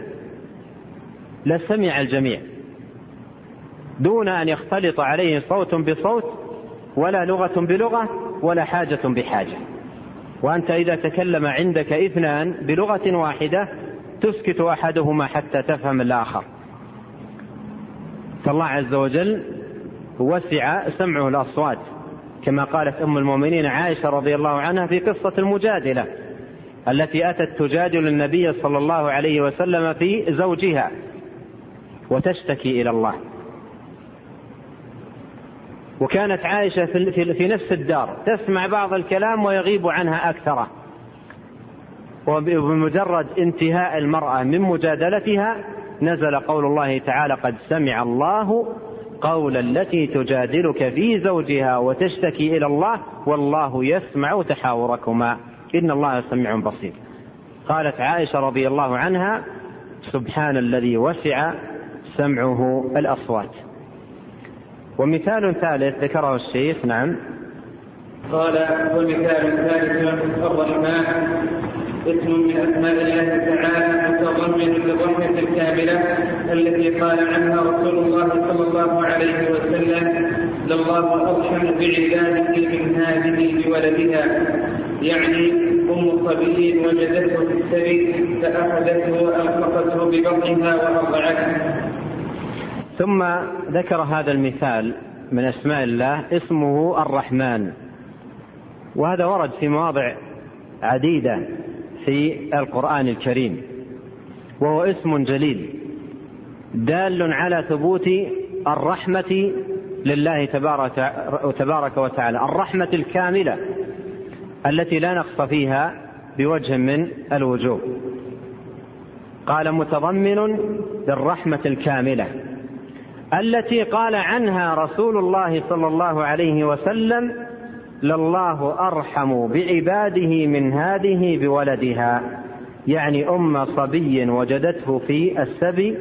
لسمع الجميع. دون أن يختلط عليه صوت بصوت ولا لغة بلغة ولا حاجة بحاجة. وأنت إذا تكلم عندك إثنان بلغة واحدة تسكت أحدهما حتى تفهم الآخر. فالله عز وجل وسع سمعه الأصوات كما قالت أم المؤمنين عائشة رضي الله عنها في قصة المجادلة التي أتت تجادل النبي صلى الله عليه وسلم في زوجها وتشتكي إلى الله. وكانت عائشة في نفس الدار تسمع بعض الكلام ويغيب عنها أكثره وبمجرد انتهاء المرأة من مجادلتها نزل قول الله تعالى قد سمع الله قول التي تجادلك في زوجها وتشتكي إلى الله والله يسمع تحاوركما. إن الله سميع بصير. قالت عائشة رضي الله عنها سبحان الذي وسع سمعه الأصوات. ومثال ثالث ذكره الشيخ نعم. قال ومثال ثالث الرحمن اسم من أسماء الله تعالى متضمن للرحمة الكاملة التي قال عنها رسول الله صلى الله عليه وسلم لله أرحم بعباده من هذه بولدها. يعني أم صبي وجدته في السبيل فأخذته وأنفقته ببطنها وأرضعته. ثم ذكر هذا المثال من أسماء الله اسمه الرحمن. وهذا ورد في مواضع عديدة في القرآن الكريم. وهو اسم جليل دال على ثبوت الرحمة لله تبارك وتعالى الرحمة الكاملة التي لا نقص فيها بوجه من الوجوه. قال متضمن للرحمه الكاملة. التي قال عنها رسول الله صلى الله عليه وسلم لله أرحم بعباده من هذه بولدها. يعني أم صبي وجدته في السبي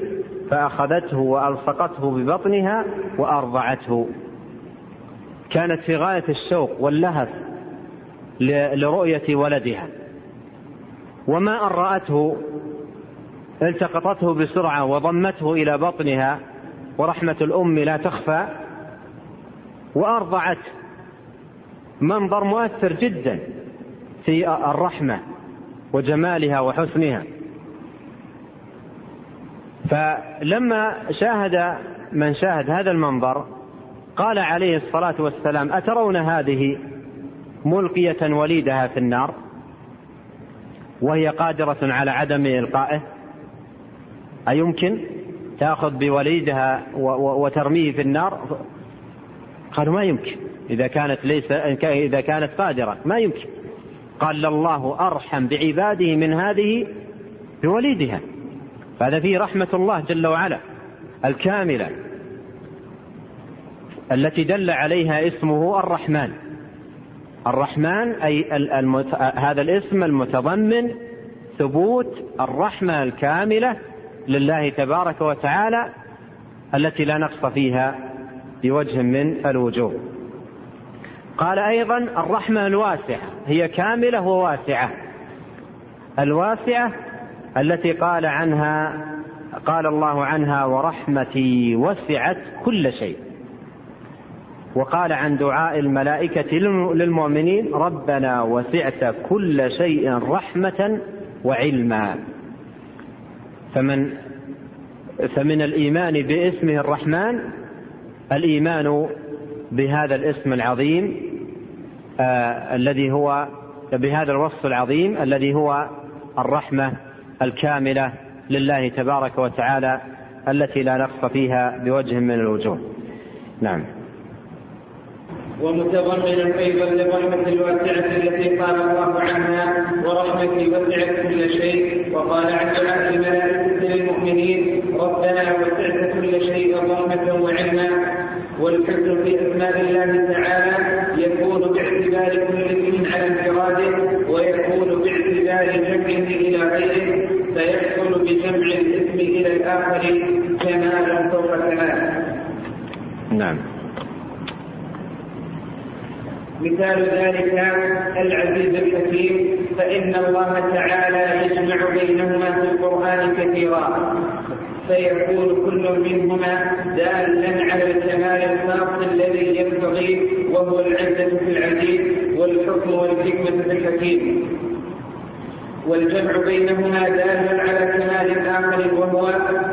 فأخذته وألصقته ببطنها وأرضعته. كانت في غاية الشوق واللهف لرؤية ولدها. وما أن رأته التقطته بسرعة وضمته إلى بطنها ورحمة الأم لا تخفى وأرضعت منظر مؤثر جدا في الرحمة وجمالها وحسنها. فلما شاهد من شاهد هذا المنظر قال عليه الصلاة والسلام أترون هذه ملقية وليدها في النار؟ وهي قادرة على عدم إلقائه؟ أيمكن؟ تأخذ بوليدها وترميه في النار قالوا ما يمكن. إذا كانت ليس إذا كانت قادرة ما يمكن. قال الله أرحم بعباده من هذه بوليدها. فهذا فيه رحمة الله جل وعلا الكاملة التي دل عليها اسمه الرحمن. الرحمن أي المت... هذا الاسم المتضمن ثبوت الرحمة الكاملة لله تبارك وتعالى التي لا نقص فيها بوجه من الوجوه. قال أيضا الرحمة الواسعة هي كاملة وواسعة. الواسعة التي قال عنها قال الله عنها ورحمتي وسعت كل شيء. وقال عن دعاء الملائكة للمؤمنين ربنا وسعت كل شيء رحمة وعلما. فمن فمن الإيمان باسمه الرحمن الإيمان بهذا الاسم العظيم آه الذي هو بهذا الوصف العظيم الذي هو الرحمة الكاملة لله تبارك وتعالى التي لا نقص فيها بوجه من الوجوه. نعم. ومتضمنا أيضا للرحمه الواسعة التي قال الله عنها ورحمتي وسعت كل شيء وقال عن دعاء الملائكه للمؤمنين ربنا وسعت كل شيء رحمة وعلما والحكم في أسماء الله تعالى يكون باعتبار كل اسم على انفراده ويكون باعتبار جمعه إلى غيره فيحصل بجمع الاسم إلى الآخر كمالا فوق كمال. نعم. مثال ذلك العزيز الحكيم فإن الله تعالى يجمع بينهما في القرآن كثيرا. فيكون كل منهما دالا على الكمال الخاص الذي يبتغي وهو العزة في العزيز والحكم والحكمة في الحكيم. والجمع بينهما دال على كمال آخر وهو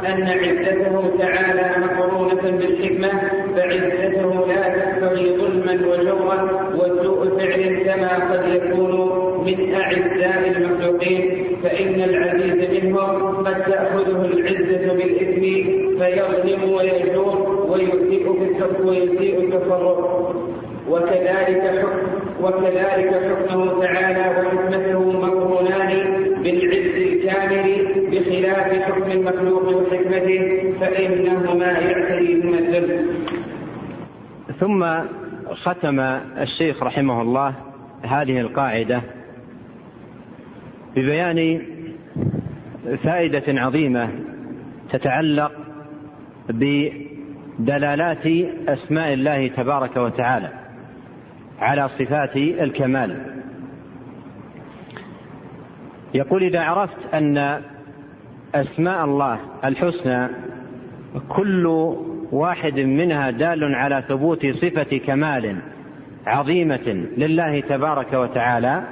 أن عزته تعالى مقرونة بالحكمة فعزته لا تقتضي ظلما وجورا وسوء فعل كما قد يكون من أعزاء المخلوقين. فإن العزيز منهم قد تأخذه العزة بالإثم فيظلم ويجور ويسيء في ويسيء التصرف. وكذلك حكم وكذلك حكمه تعالى وحكمته مقرونان بالعز الكامل بخلاف حكم المخلوق وحكمته فإنهما يعتريهما الذنب. ثم ختم الشيخ رحمه الله هذه القاعدة ببيان فائدة عظيمة تتعلق بدلالات أسماء الله تبارك وتعالى على صفات الكمال. يقول إذا عرفت أن أسماء الله الحسنى كل واحد منها دال على ثبوت صفة كمال عظيمة لله تبارك وتعالى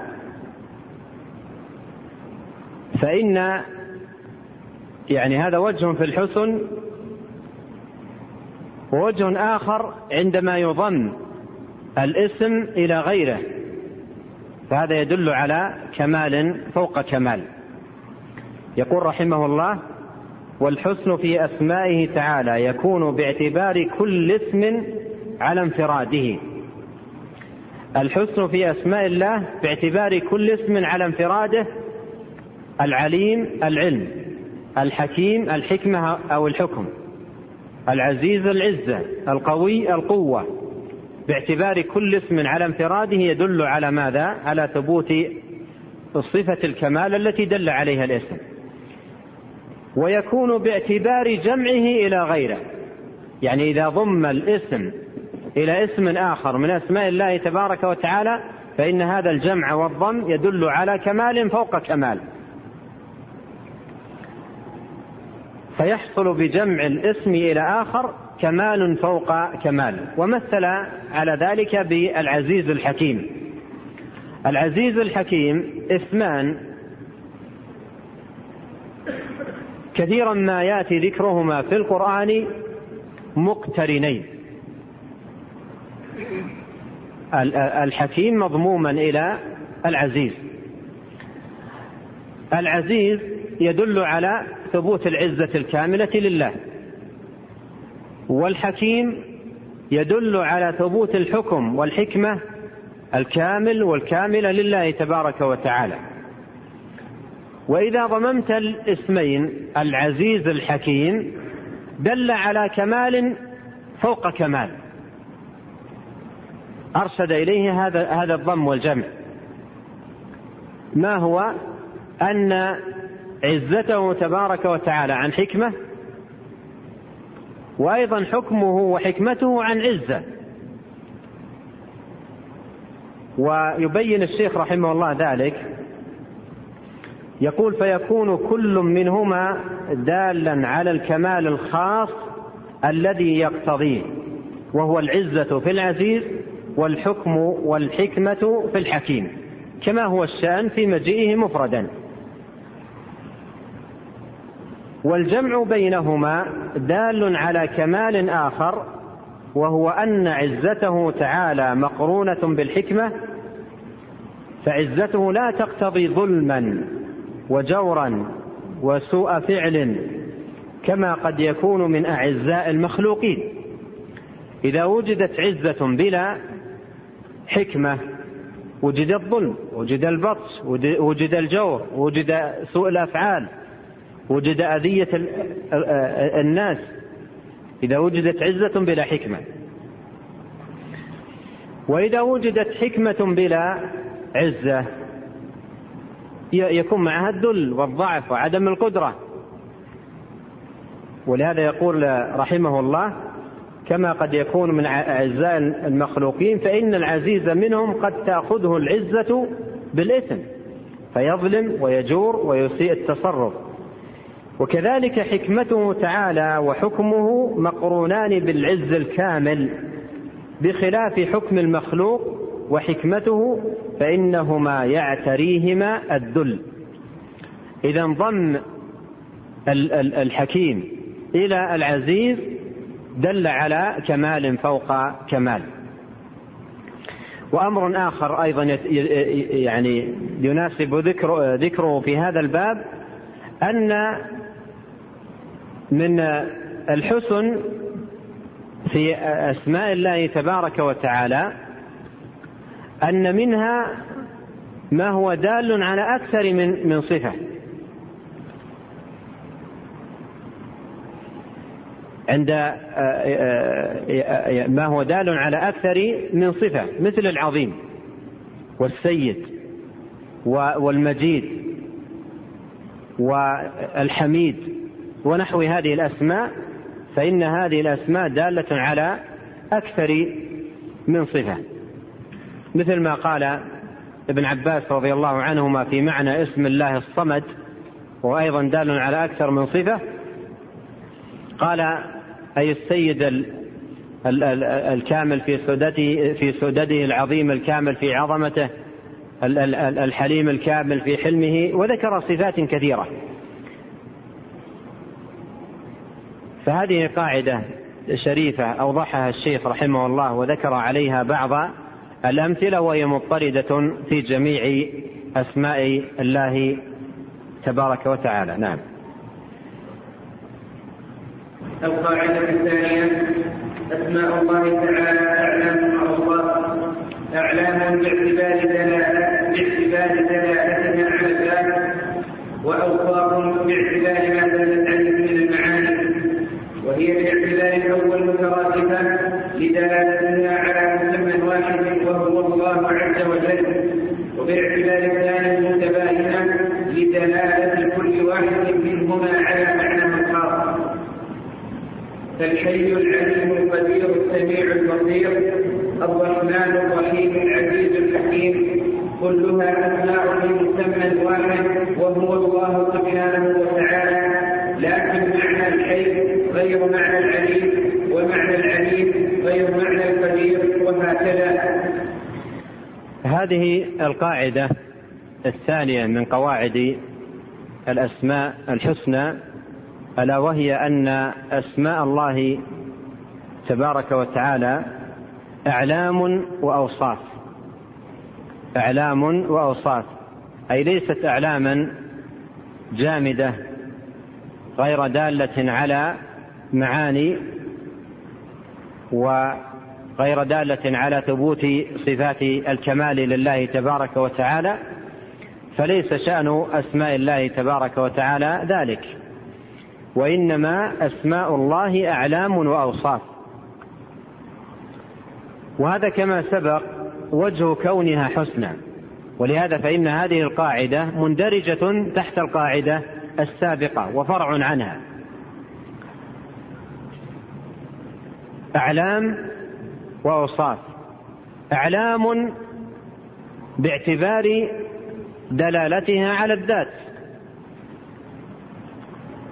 فإن يعني هذا وجه في الحسن ووجه آخر عندما يضم الاسم إلى غيره فهذا يدل على كمال فوق كمال. يقول رحمه الله والحسن في أسمائه تعالى يكون باعتبار كل اسم على انفراده. الحسن في أسماء الله باعتبار كل اسم على انفراده العليم العلم الحكيم الحكمة أو الحكم العزيز العزة القوي القوة. باعتبار كل اسم على انفراده يدل على ماذا؟ على ثبوت صفة الكمال التي دل عليها الاسم. ويكون باعتبار جمعه إلى غيره. يعني إذا ضم الاسم إلى اسم آخر من أسماء الله تبارك وتعالى فإن هذا الجمع والضم يدل على كمال فوق كمال. فيحصل بجمع الاسم إلى آخر كمال فوق كمال ومثل على ذلك بالعزيز الحكيم العزيز الحكيم اسمان كثيرا ما يأتي ذكرهما في القرآن مقترنين. الحكيم مضموما إلى العزيز. العزيز يدل على ثبوت العزة الكاملة لله. والحكيم يدل على ثبوت الحكم والحكمة الكامل والكاملة لله تبارك وتعالى. وإذا ضممت الاسمين العزيز الحكيم دل على كمال فوق كمال. أرشد إليه هذا هذا الضم والجمع. ما هو؟ أن عزته تبارك وتعالى عن حكمة وأيضا حكمه وحكمته عن عزة. ويبين الشيخ رحمه الله ذلك. يقول فيكون كل منهما دالا على الكمال الخاص الذي يقتضيه وهو العزة في العزيز والحكم والحكمة في الحكيم كما هو الشأن في مجيئه مفردا. والجمع بينهما دال على كمال آخر وهو أن عزته تعالى مقرونة بالحكمة فعزته لا تقتضي ظلما وجورا وسوء فعل كما قد يكون من أعزاء المخلوقين. إذا وجدت عزة بلا حكمة وجد الظلم وجد البطش وجد الجور وجد سوء الأفعال وجد أذية الناس. إذا وجدت عزة بلا حكمة. وإذا وجدت حكمة بلا عزة. يكون معها الذل والضعف وعدم القدرة. ولهذا يقول رحمه الله كما قد يكون من أعزاء المخلوقين فإن العزيز منهم قد تأخذه العزة بالإثم فيظلم ويجور ويسيء التصرف. وكذلك حكمته تعالى وحكمه مقرونان بالعز الكامل بخلاف حكم المخلوق وحكمته فإنهما يعتريهما الذل. إذا انضم الحكيم إلى العزيز دل على كمال فوق كمال. وأمر آخر أيضا يعني يناسب ذكر ذكره في هذا الباب أن من الحسن في أسماء الله تبارك وتعالى أن منها ما هو دال على أكثر من من صفة. عند آه، آه، آه، ما هو دال على أكثر من صفة مثل العظيم والسيد والمجيد والحميد ونحو هذه الأسماء فإن هذه الأسماء دالة على أكثر من صفة. مثل ما قال ابن عباس رضي الله عنهما في معنى اسم الله الصمد وأيضا دال على أكثر من صفة قال أي السيد الكامل في سدته في سدده العظيم الكامل في عظمته الحليم الكامل في حلمه وذكر صفات كثيرة. فهذه قاعدة شريفة أوضحها الشيخ رحمه الله وذكر عليها بعض الأمثلة وهي مضطردة في جميع أسماء الله تبارك وتعالى. نعم. القاعدة الثانية أسماء الله تعالى أعلام الله أعلام باعتبار دلالة باعتبار دلالتها على الذات وأوصاف باعتبار ما دلت عليه من المعاني وهي باعتبار الأول لدلالتها على مسمى واحد وهو الله عز وجل وباعتبار الثاني متباينة لدلالة كل واحد منهما على معنى الخاص فالحي العليم القدير السميع البصير الرحمن الرحيم العزيز الحكيم كلها أسماء لمسمى واحد وهو الله سبحانه وتعالى. لكن معنى الحي غير معنى العليم ومعنى العليم غير معنى القدير وهكذا هذه القاعدة الثانية من قواعد الأسماء الحسنى ألا وهي أن أسماء الله تبارك وتعالى أعلام وأوصاف. أعلام وأوصاف. أي ليست أعلاما جامدة غير دالة على معاني وغير دالة على ثبوت صفات الكمال لله تبارك وتعالى فليس شأن أسماء الله تبارك وتعالى ذلك وإنما أسماء الله أعلام وأوصاف. وهذا كما سبق وجه كونها حسنى ولهذا فإن هذه القاعدة مندرجة تحت القاعدة السابقة وفرع عنها. أعلام وأوصاف. أعلام باعتبار دلالتها على الذات.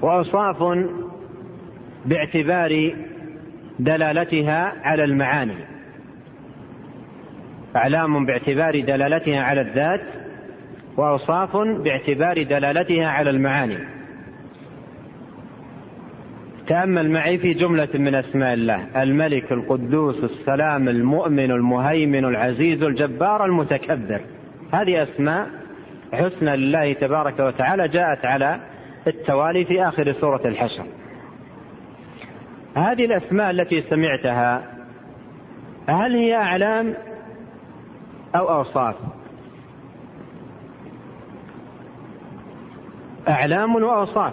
وأوصاف باعتبار دلالتها على المعاني. أعلام باعتبار دلالتها على الذات وأوصاف باعتبار دلالتها على المعاني. تأمل معي في جملة من أسماء الله. الملك القدوس السلام المؤمن المهيمن العزيز الجبار المتكبر. هذه أسماء حسنى لله تبارك وتعالى جاءت على التوالي في آخر سورة الحشر. هذه الأسماء التي سمعتها هل هي أعلام أو أوصاف؟ أعلام وأوصاف.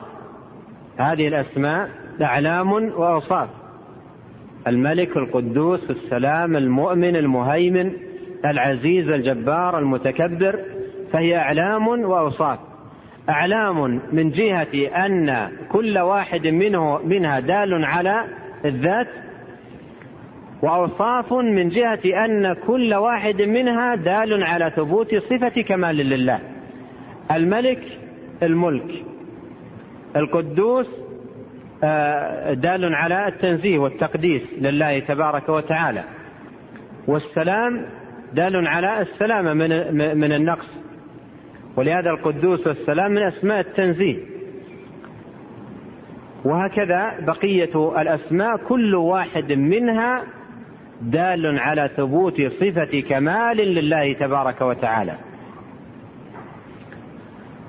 هذه الأسماء أعلام وأوصاف. الملك القدوس السلام المؤمن المهيمن العزيز الجبار المتكبر فهي أعلام وأوصاف. أعلام من جهة أن كل واحد منه منها دال على الذات وأوصاف من جهة أن كل واحد منها دال على ثبوت صفة كمال لله. الملك الملك. القدوس دال على التنزيه والتقديس لله تبارك وتعالى. والسلام دال على السلامة من من النقص. ولهذا القدوس والسلام من أسماء التنزيه. وهكذا بقية الأسماء كل واحد منها دال على ثبوت صفة كمال لله تبارك وتعالى.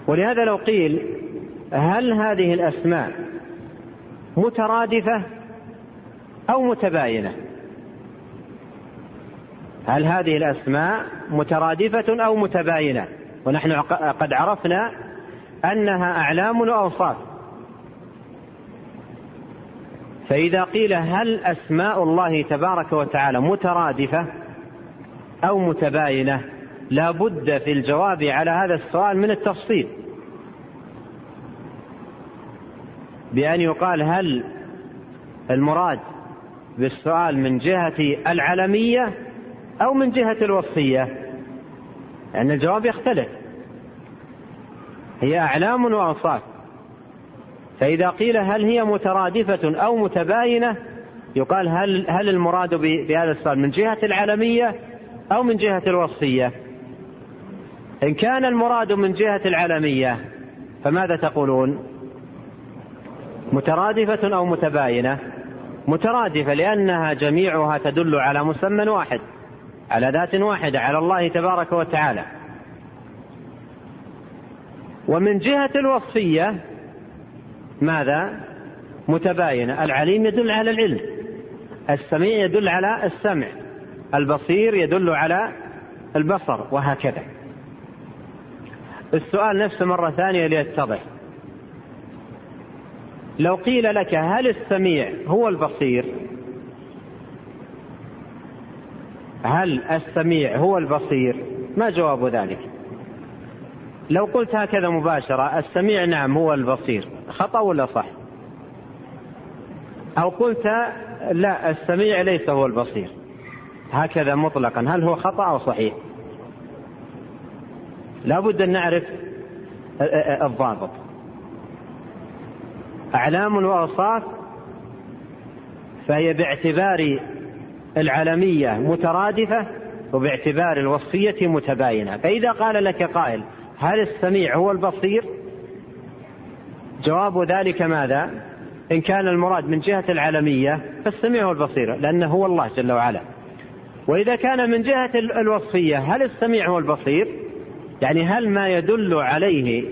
ولهذا لو قيل هل هذه الأسماء مترادفة أو متباينة. هل هذه الأسماء مترادفة أو متباينة؟ ونحن قد عرفنا أنها أعلام وأوصاف. فإذا قيل هل أسماء الله تبارك وتعالى مترادفة أو متباينة لا بد في الجواب على هذا السؤال من التفصيل. بأن يقال هل المراد بالسؤال من جهة العلمية أو من جهة الوصية لأن يعني الجواب يختلف هي أعلام وأوصاف فإذا قيل هل هي مترادفة أو متباينة يقال هل هل المراد بهذا السؤال من جهة العلمية أو من جهة الوصية؟ إن كان المراد من جهة العلمية فماذا تقولون؟ مترادفة أو متباينة؟ مترادفة لأنها جميعها تدل على مسمى واحد على ذات واحدة على الله تبارك وتعالى. ومن جهة الوصية ماذا؟ متباينة. العليم يدل على العلم السميع يدل على السمع البصير يدل على البصر وهكذا. السؤال نفسه مرة ثانية ليتضح. لو قيل لك هل السميع هو البصير؟ هل السميع هو البصير؟ ما جواب ذلك. لو قلت هكذا مباشرة السميع نعم هو البصير. خطأ ولا صح؟ أو قلت لا السميع ليس هو البصير. هكذا مطلقا. هل هو خطأ أو صحيح؟ لا بد أن نعرف الضابط. أعلام وأوصاف فهي باعتبار العلمية مترادفة وباعتبار الوصية متباينة. فإذا قال لك قائل هل السميع هو البصير؟ جواب ذلك ماذا؟ إن كان المراد من جهة العلمية فالسميع والبصير لأنه هو الله جل وعلا. وإذا كان من جهة الوصفية هل السميع هو البصير؟ يعني هل ما يدل عليه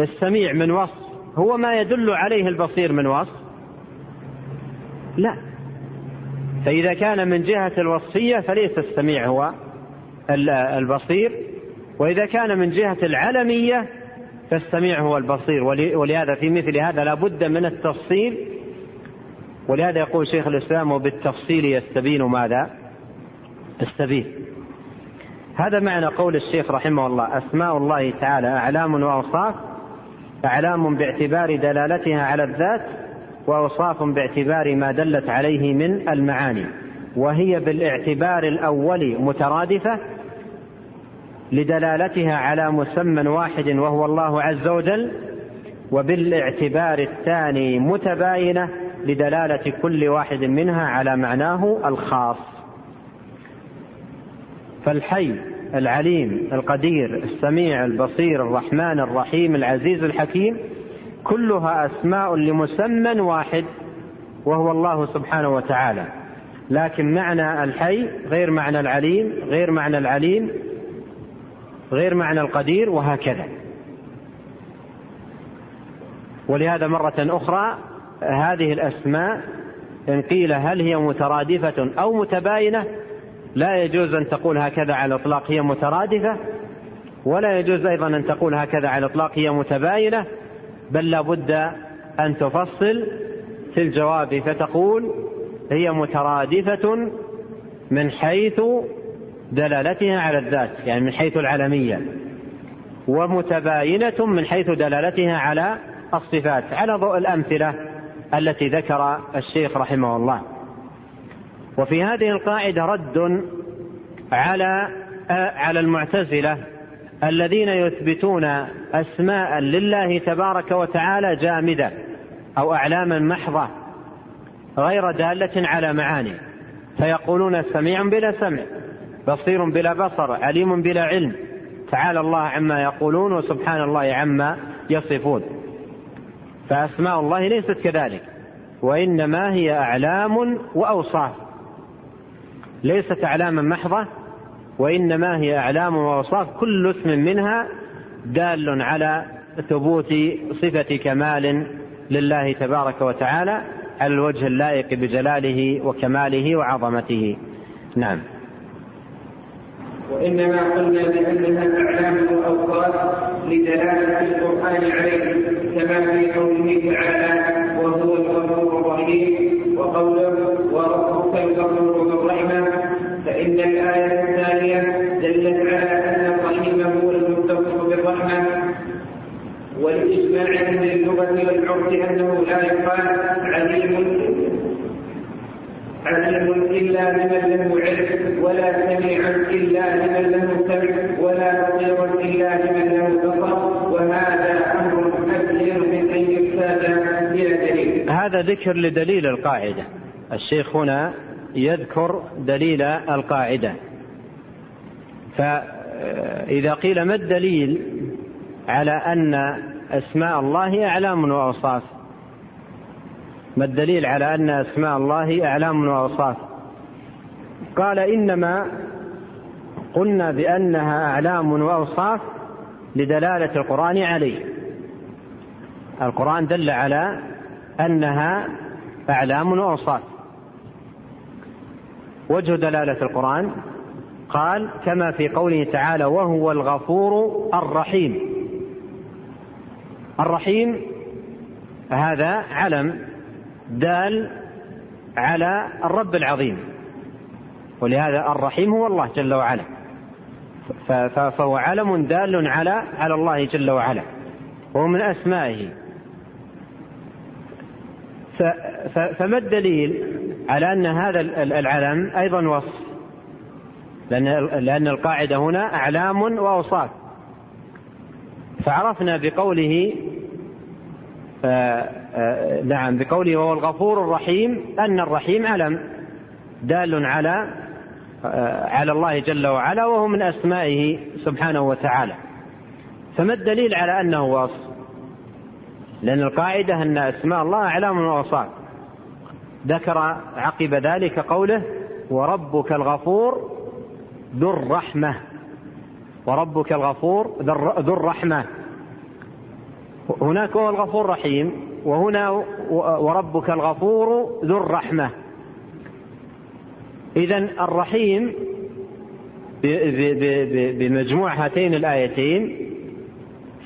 السميع من وصف هو ما يدل عليه البصير من وصف؟ لا. فإذا كان من جهة الوصفية فليس السميع هو البصير وإذا كان من جهة العلمية فالسميع هو البصير. ولهذا في مثل هذا لا بد من التفصيل. ولهذا يقول شيخ الإسلام وبالتفصيل يستبين ماذا؟ السبيل هذا معنى قول الشيخ رحمه الله أسماء الله تعالى أعلام وأوصاف أعلام باعتبار دلالتها على الذات وأوصاف باعتبار ما دلت عليه من المعاني وهي بالاعتبار الأول مترادفة لدلالتها على مسمى واحد وهو الله عز وجل وبالاعتبار الثاني متباينة لدلالة كل واحد منها على معناه الخاص. فالحي العليم القدير السميع البصير الرحمن الرحيم العزيز الحكيم كلها أسماء لمسمى واحد وهو الله سبحانه وتعالى. لكن معنى الحي غير معنى العليم غير معنى العليم غير معنى القدير وهكذا. ولهذا مرة أخرى هذه الأسماء إن قيل هل هي مترادفة أو متباينة لا يجوز أن تقول هكذا على الإطلاق هي مترادفة. ولا يجوز أيضا أن تقول هكذا على الإطلاق هي متباينة. بل لا بد أن تفصل في الجواب فتقول هي مترادفة من حيث دلالتها على الذات يعني من حيث العلمية. ومتباينة من حيث دلالتها على الصفات على ضوء الأمثلة التي ذكر الشيخ رحمه الله. وفي هذه القاعدة رد على على المعتزلة الذين يثبتون أسماء لله تبارك وتعالى جامدة أو أعلاما محضة غير دالة على معاني. فيقولون سميع بلا سمع بصير بلا بصر عليم بلا علم. تعالى الله عما يقولون وسبحان الله عما يصفون. فأسماء الله ليست كذلك وإنما هي أعلام وأوصاف. ليست أعلاما محضة وإنما هي أعلام وأوصاف كل اسم منها دال على ثبوت صفة كمال لله تبارك وتعالى على الوجه اللائق بجلاله وكماله وعظمته. نعم. وإنما قلنا بأنها أعلام وأوقات لدلالة القرآن عليه كما في قوله تعالى وهو الغفور الرحيم وقوله وربك الغفور ذو الرحمة فإن الآية الثانية دلت على أن الرحيم هو المتصف بالرحمة والإجماع من اللغة والعرف أنه لا يقال عليم عليم إلا لمن له علم ولا سميع إلا لمن له سمع ولا بصير إلا لمن له بصر وهذا أمر أكثر من أن يفسد بلا دليل. هذا ذكر لدليل القاعدة. الشيخ هنا يذكر دليل القاعدة. فإذا قيل ما الدليل على أن أسماء الله أعلام وأوصاف. ما الدليل على أن أسماء الله أعلام وأوصاف؟ قال إنما قلنا بأنها أعلام وأوصاف لدلالة القرآن عليه. القرآن دل على أنها أعلام وأوصاف. وجه دلالة القرآن قال كما في قوله تعالى وهو الغفور الرحيم الرحيم هذا علم دال على الرب العظيم. ولهذا الرحيم هو الله جل وعلا. فهو علم دال على على الله جل وعلا. وهو من أسمائه. فما الدليل على أن هذا العلم أيضا وصف؟ لأن القاعدة هنا أعلام وأوصاف. فعرفنا بقوله آه، نعم بقوله وهو الغفور الرحيم أن الرحيم علم دال على آه، على الله جل وعلا وهو من أسمائه سبحانه وتعالى. فما الدليل على أنه وصف؟ لأن القاعدة أن أسماء الله أعلام وأوصاف ذكر عقب ذلك قوله وربك الغفور ذو الرحمة وربك الغفور ذو الرحمة. هناك هو الغفور رحيم وهنا وربك الغفور ذو الرحمة. إذا الرحيم بمجموع هاتين الآيتين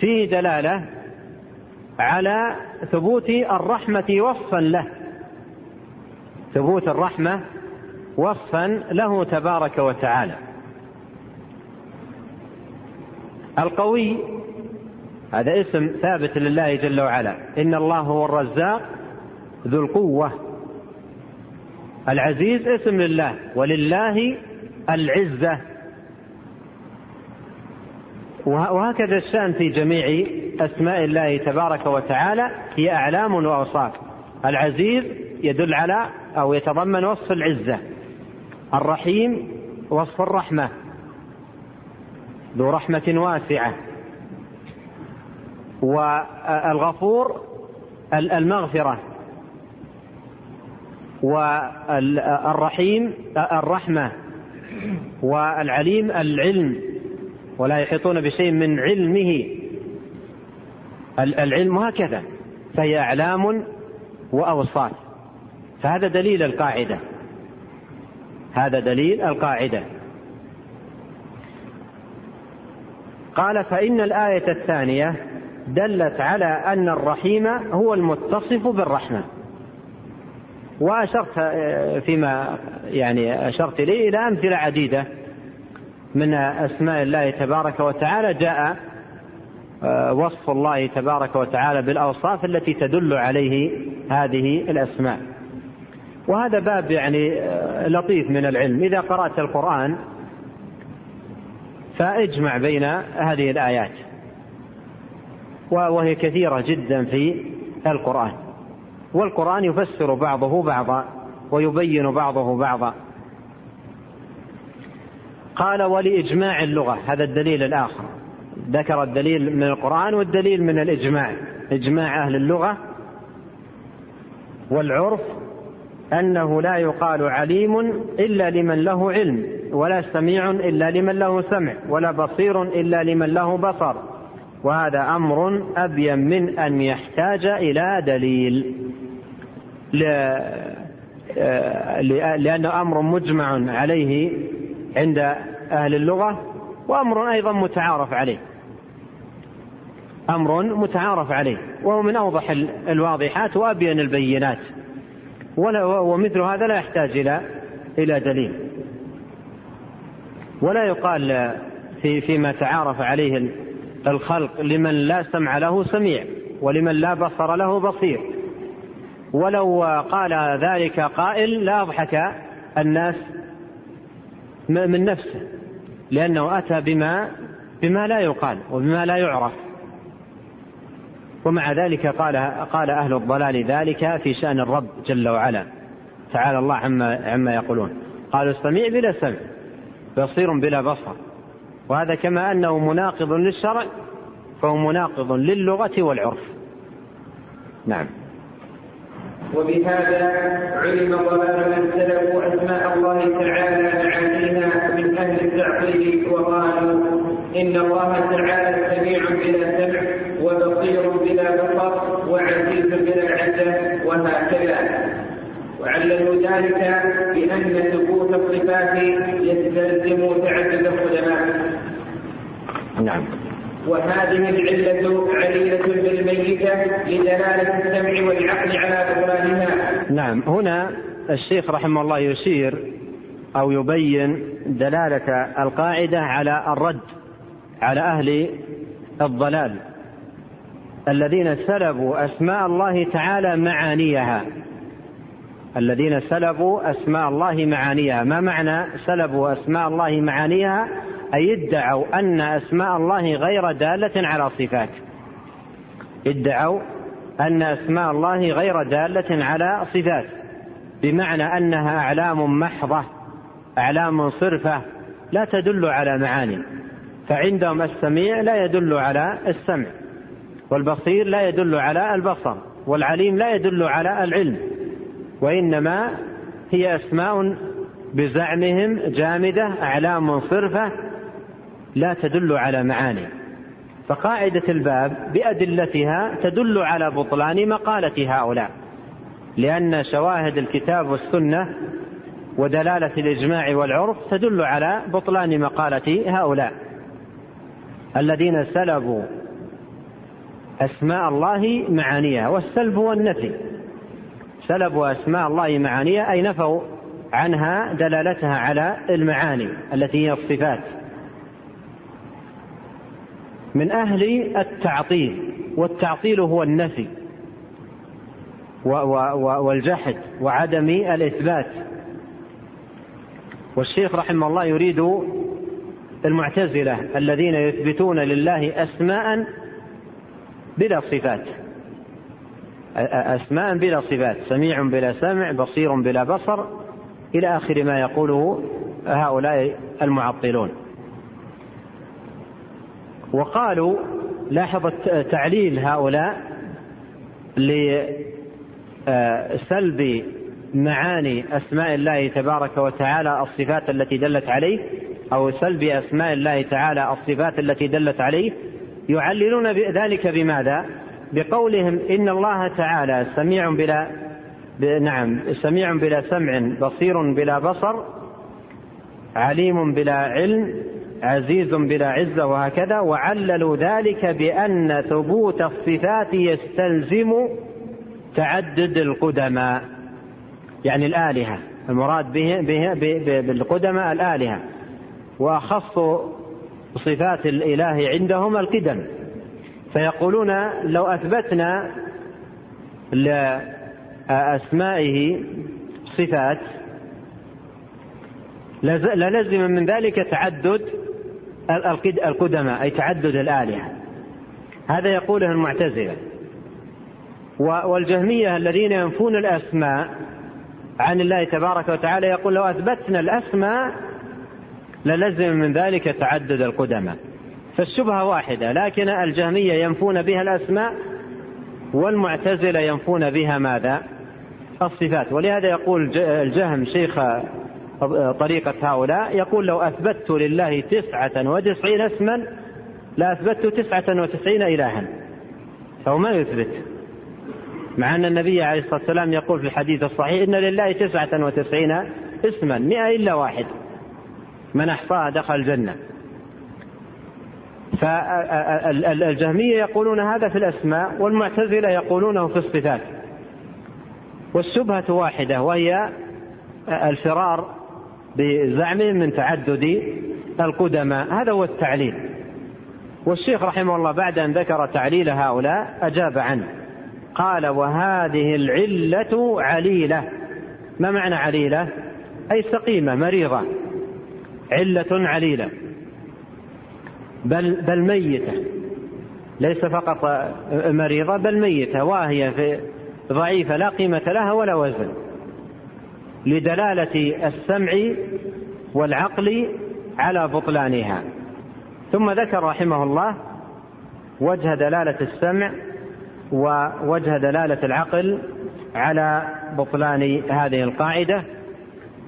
فيه دلالة على ثبوت الرحمة وصفا له. ثبوت الرحمة وصفا له تبارك وتعالى. القوي. هذا اسم ثابت لله جل وعلا. إن الله هو الرزاق ذو القوة. العزيز اسم لله ولله العزة. وهكذا الشأن في جميع أسماء الله تبارك وتعالى. هي أعلام وأوصاف. العزيز يدل على أو يتضمن وصف العزة. الرحيم وصف الرحمة. ذو رحمة واسعة. والغفور المغفرة. والرحيم الرحمة. والعليم العلم. ولا يحيطون بشيء من علمه. العلم هكذا. فهي أعلام وأوصاف. فهذا دليل القاعدة. هذا دليل القاعدة. قال فإن الآية الثانية دلت على أن الرحيم هو المتصف بالرحمة. وأشرت فيما يعني أشرت إليه إلى أمثلة عديدة من أسماء الله تبارك وتعالى. جاء وصف الله تبارك وتعالى بالأوصاف التي تدل عليه هذه الأسماء. وهذا باب يعني لطيف من العلم. إذا قرأت القرآن فاجمع بين هذه الآيات. وهي كثيرة جدا في القرآن. والقرآن يفسر بعضه بعضا ويبين بعضه بعضا. قال ولإجماع اللغة. هذا الدليل الآخر. ذكر الدليل من القرآن والدليل من الإجماع. إجماع أهل اللغة والعرف أنه لا يقال عليم إلا لمن له علم. ولا سميع إلا لمن له سمع ولا بصير إلا لمن له بصر. وهذا أمر أبين من أن يحتاج إلى دليل. لأنه أمر مجمع عليه عند أهل اللغة وأمر أيضا متعارف عليه. أمر متعارف عليه وهو من أوضح الواضحات وأبين البينات. ومثل هذا لا يحتاج إلى إلى دليل. ولا يقال في فيما تعارف عليه الخلق لمن لا سمع له سميع ولمن لا بصر له بصير. ولو قال ذلك قائل لاضحك الناس من نفسه لأنه أتى بما بما لا يقال وبما لا يعرف. ومع ذلك قال قال أهل الضلال ذلك في شأن الرب جل وعلا. تعالى الله عما عما يقولون. قالوا السميع بلا سمع. بصير بلا بصر. وهذا كما أنه مناقض للشرع فهو مناقض للغة والعرف. نعم. وبهذا علم ضلال من سلبوا أسماء الله تعالى معانيها من أهل التعطيل وقالوا إن الله تعالى سميع بلا سمع وبصير بلا بصر وعزيز بلا عزة وهكذا. وعللوا ذلك بأن ثبوت الصفات يستلزم تعدد القدماء نعم. وهذه العلة عليلة بالميتة لدلالة السمع والعقل على بطلانها. نعم، هنا الشيخ رحمه الله يشير أو يبين دلالة القاعدة على الرد على أهل الضلال الذين سلبوا أسماء الله تعالى معانيها. الذين سلبوا أسماء الله معانيها. ما معنى سلبوا أسماء الله معانيها؟ أي ادعوا أن أسماء الله غير دالة على صفات. ادعوا أن أسماء الله غير دالة على صفات. بمعنى أنها أعلام محضة أعلام صرفة لا تدل على معاني. فعندهم السميع لا يدل على السمع والبصير لا يدل على البصر والعليم لا يدل على العلم. وإنما هي أسماء بزعمهم جامدة أعلام صرفة لا تدل على معاني. فقاعدة الباب بأدلتها تدل على بطلان مقالة هؤلاء. لأن شواهد الكتاب والسنة ودلالة الإجماع والعرف تدل على بطلان مقالة هؤلاء. الذين سلبوا أسماء الله معانيها والسلب هو النفي سلبوا أسماء الله معانيها أي نفوا عنها دلالتها على المعاني التي هي الصفات. من أهل التعطيل والتعطيل هو النفي والجحد وعدم الإثبات. والشيخ رحمه الله يريد المعتزلة الذين يثبتون لله أسماء بلا صفات. أسماء بلا صفات سميع بلا سمع بصير بلا بصر إلى آخر ما يقوله هؤلاء المعطلون وقالوا لاحظ تعليل هؤلاء لسلب معاني أسماء الله تبارك وتعالى الصفات التي دلت عليه أو سلب أسماء الله تعالى الصفات التي دلت عليه يعللون ذلك بماذا؟ بقولهم إن الله تعالى سميع بلا نعم سميع بلا سمع بصير بلا بصر عليم بلا علم عزيز بلا عزة وهكذا وعللوا ذلك بأن ثبوت الصفات يستلزم تعدد القدماء يعني الآلهة المراد به, به, بالقدماء الآلهة وأخص صفات الإله عندهم القدم. فيقولون لو أثبتنا لأسمائه صفات للزم من ذلك تعدد القدماء أي تعدد الآلهة. هذا يقوله المعتزلة. والجهمية الذين ينفون الأسماء عن الله تبارك وتعالى يقول لو أثبتنا الأسماء للزم من ذلك تعدد القدماء. فالشبهة واحدة لكن الجهمية ينفون بها الأسماء والمعتزلة ينفون بها ماذا؟ الصفات. ولهذا يقول الجهم شيخ طريقة هؤلاء يقول لو أثبت لله تسعة وتسعين اسما لأثبت تسعة وتسعين إلها. فهو ما يثبت. مع أن النبي عليه الصلاة والسلام يقول في الحديث الصحيح إن لله تسعة وتسعين اسما مئة إلا واحد. من أحصاها دخل الجنة. فالجهمية يقولون هذا في الأسماء والمعتزلة يقولونه في الصفات. والشبهة واحدة وهي الفرار بزعمهم من تعدد القدماء. هذا هو التعليل. والشيخ رحمه الله بعد أن ذكر تعليل هؤلاء أجاب عنه. قال وهذه العلة عليلة. ما معنى عليلة؟ أي سقيمة مريضة. علة عليلة. بل بل ميتة. ليس فقط مريضة بل ميتة. واهية في ضعيفة لا قيمة لها ولا وزن. لدلالة السمع والعقل على بطلانها. ثم ذكر رحمه الله وجه دلالة السمع ووجه دلالة العقل على بطلان هذه القاعدة.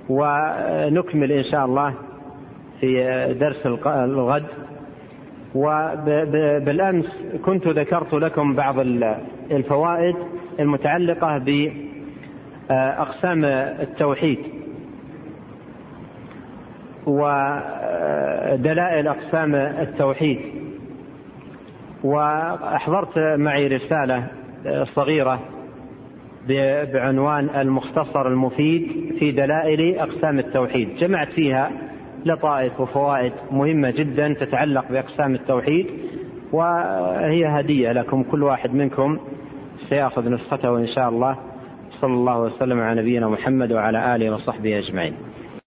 ونكمل إن شاء الله في درس الغد. وبالأمس كنت ذكرت لكم بعض الفوائد المتعلقة بأقسام التوحيد ودلائل أقسام التوحيد. وأحضرت معي رسالة صغيرة بعنوان المختصر المفيد في دلائل أقسام التوحيد. جمعت فيها لطائف وفوائد مهمة جدا تتعلق بأقسام التوحيد وهي هدية لكم كل واحد منكم سيأخذ نسخته إن شاء الله. صلى الله وسلم على نبينا محمد وعلى آله وصحبه أجمعين.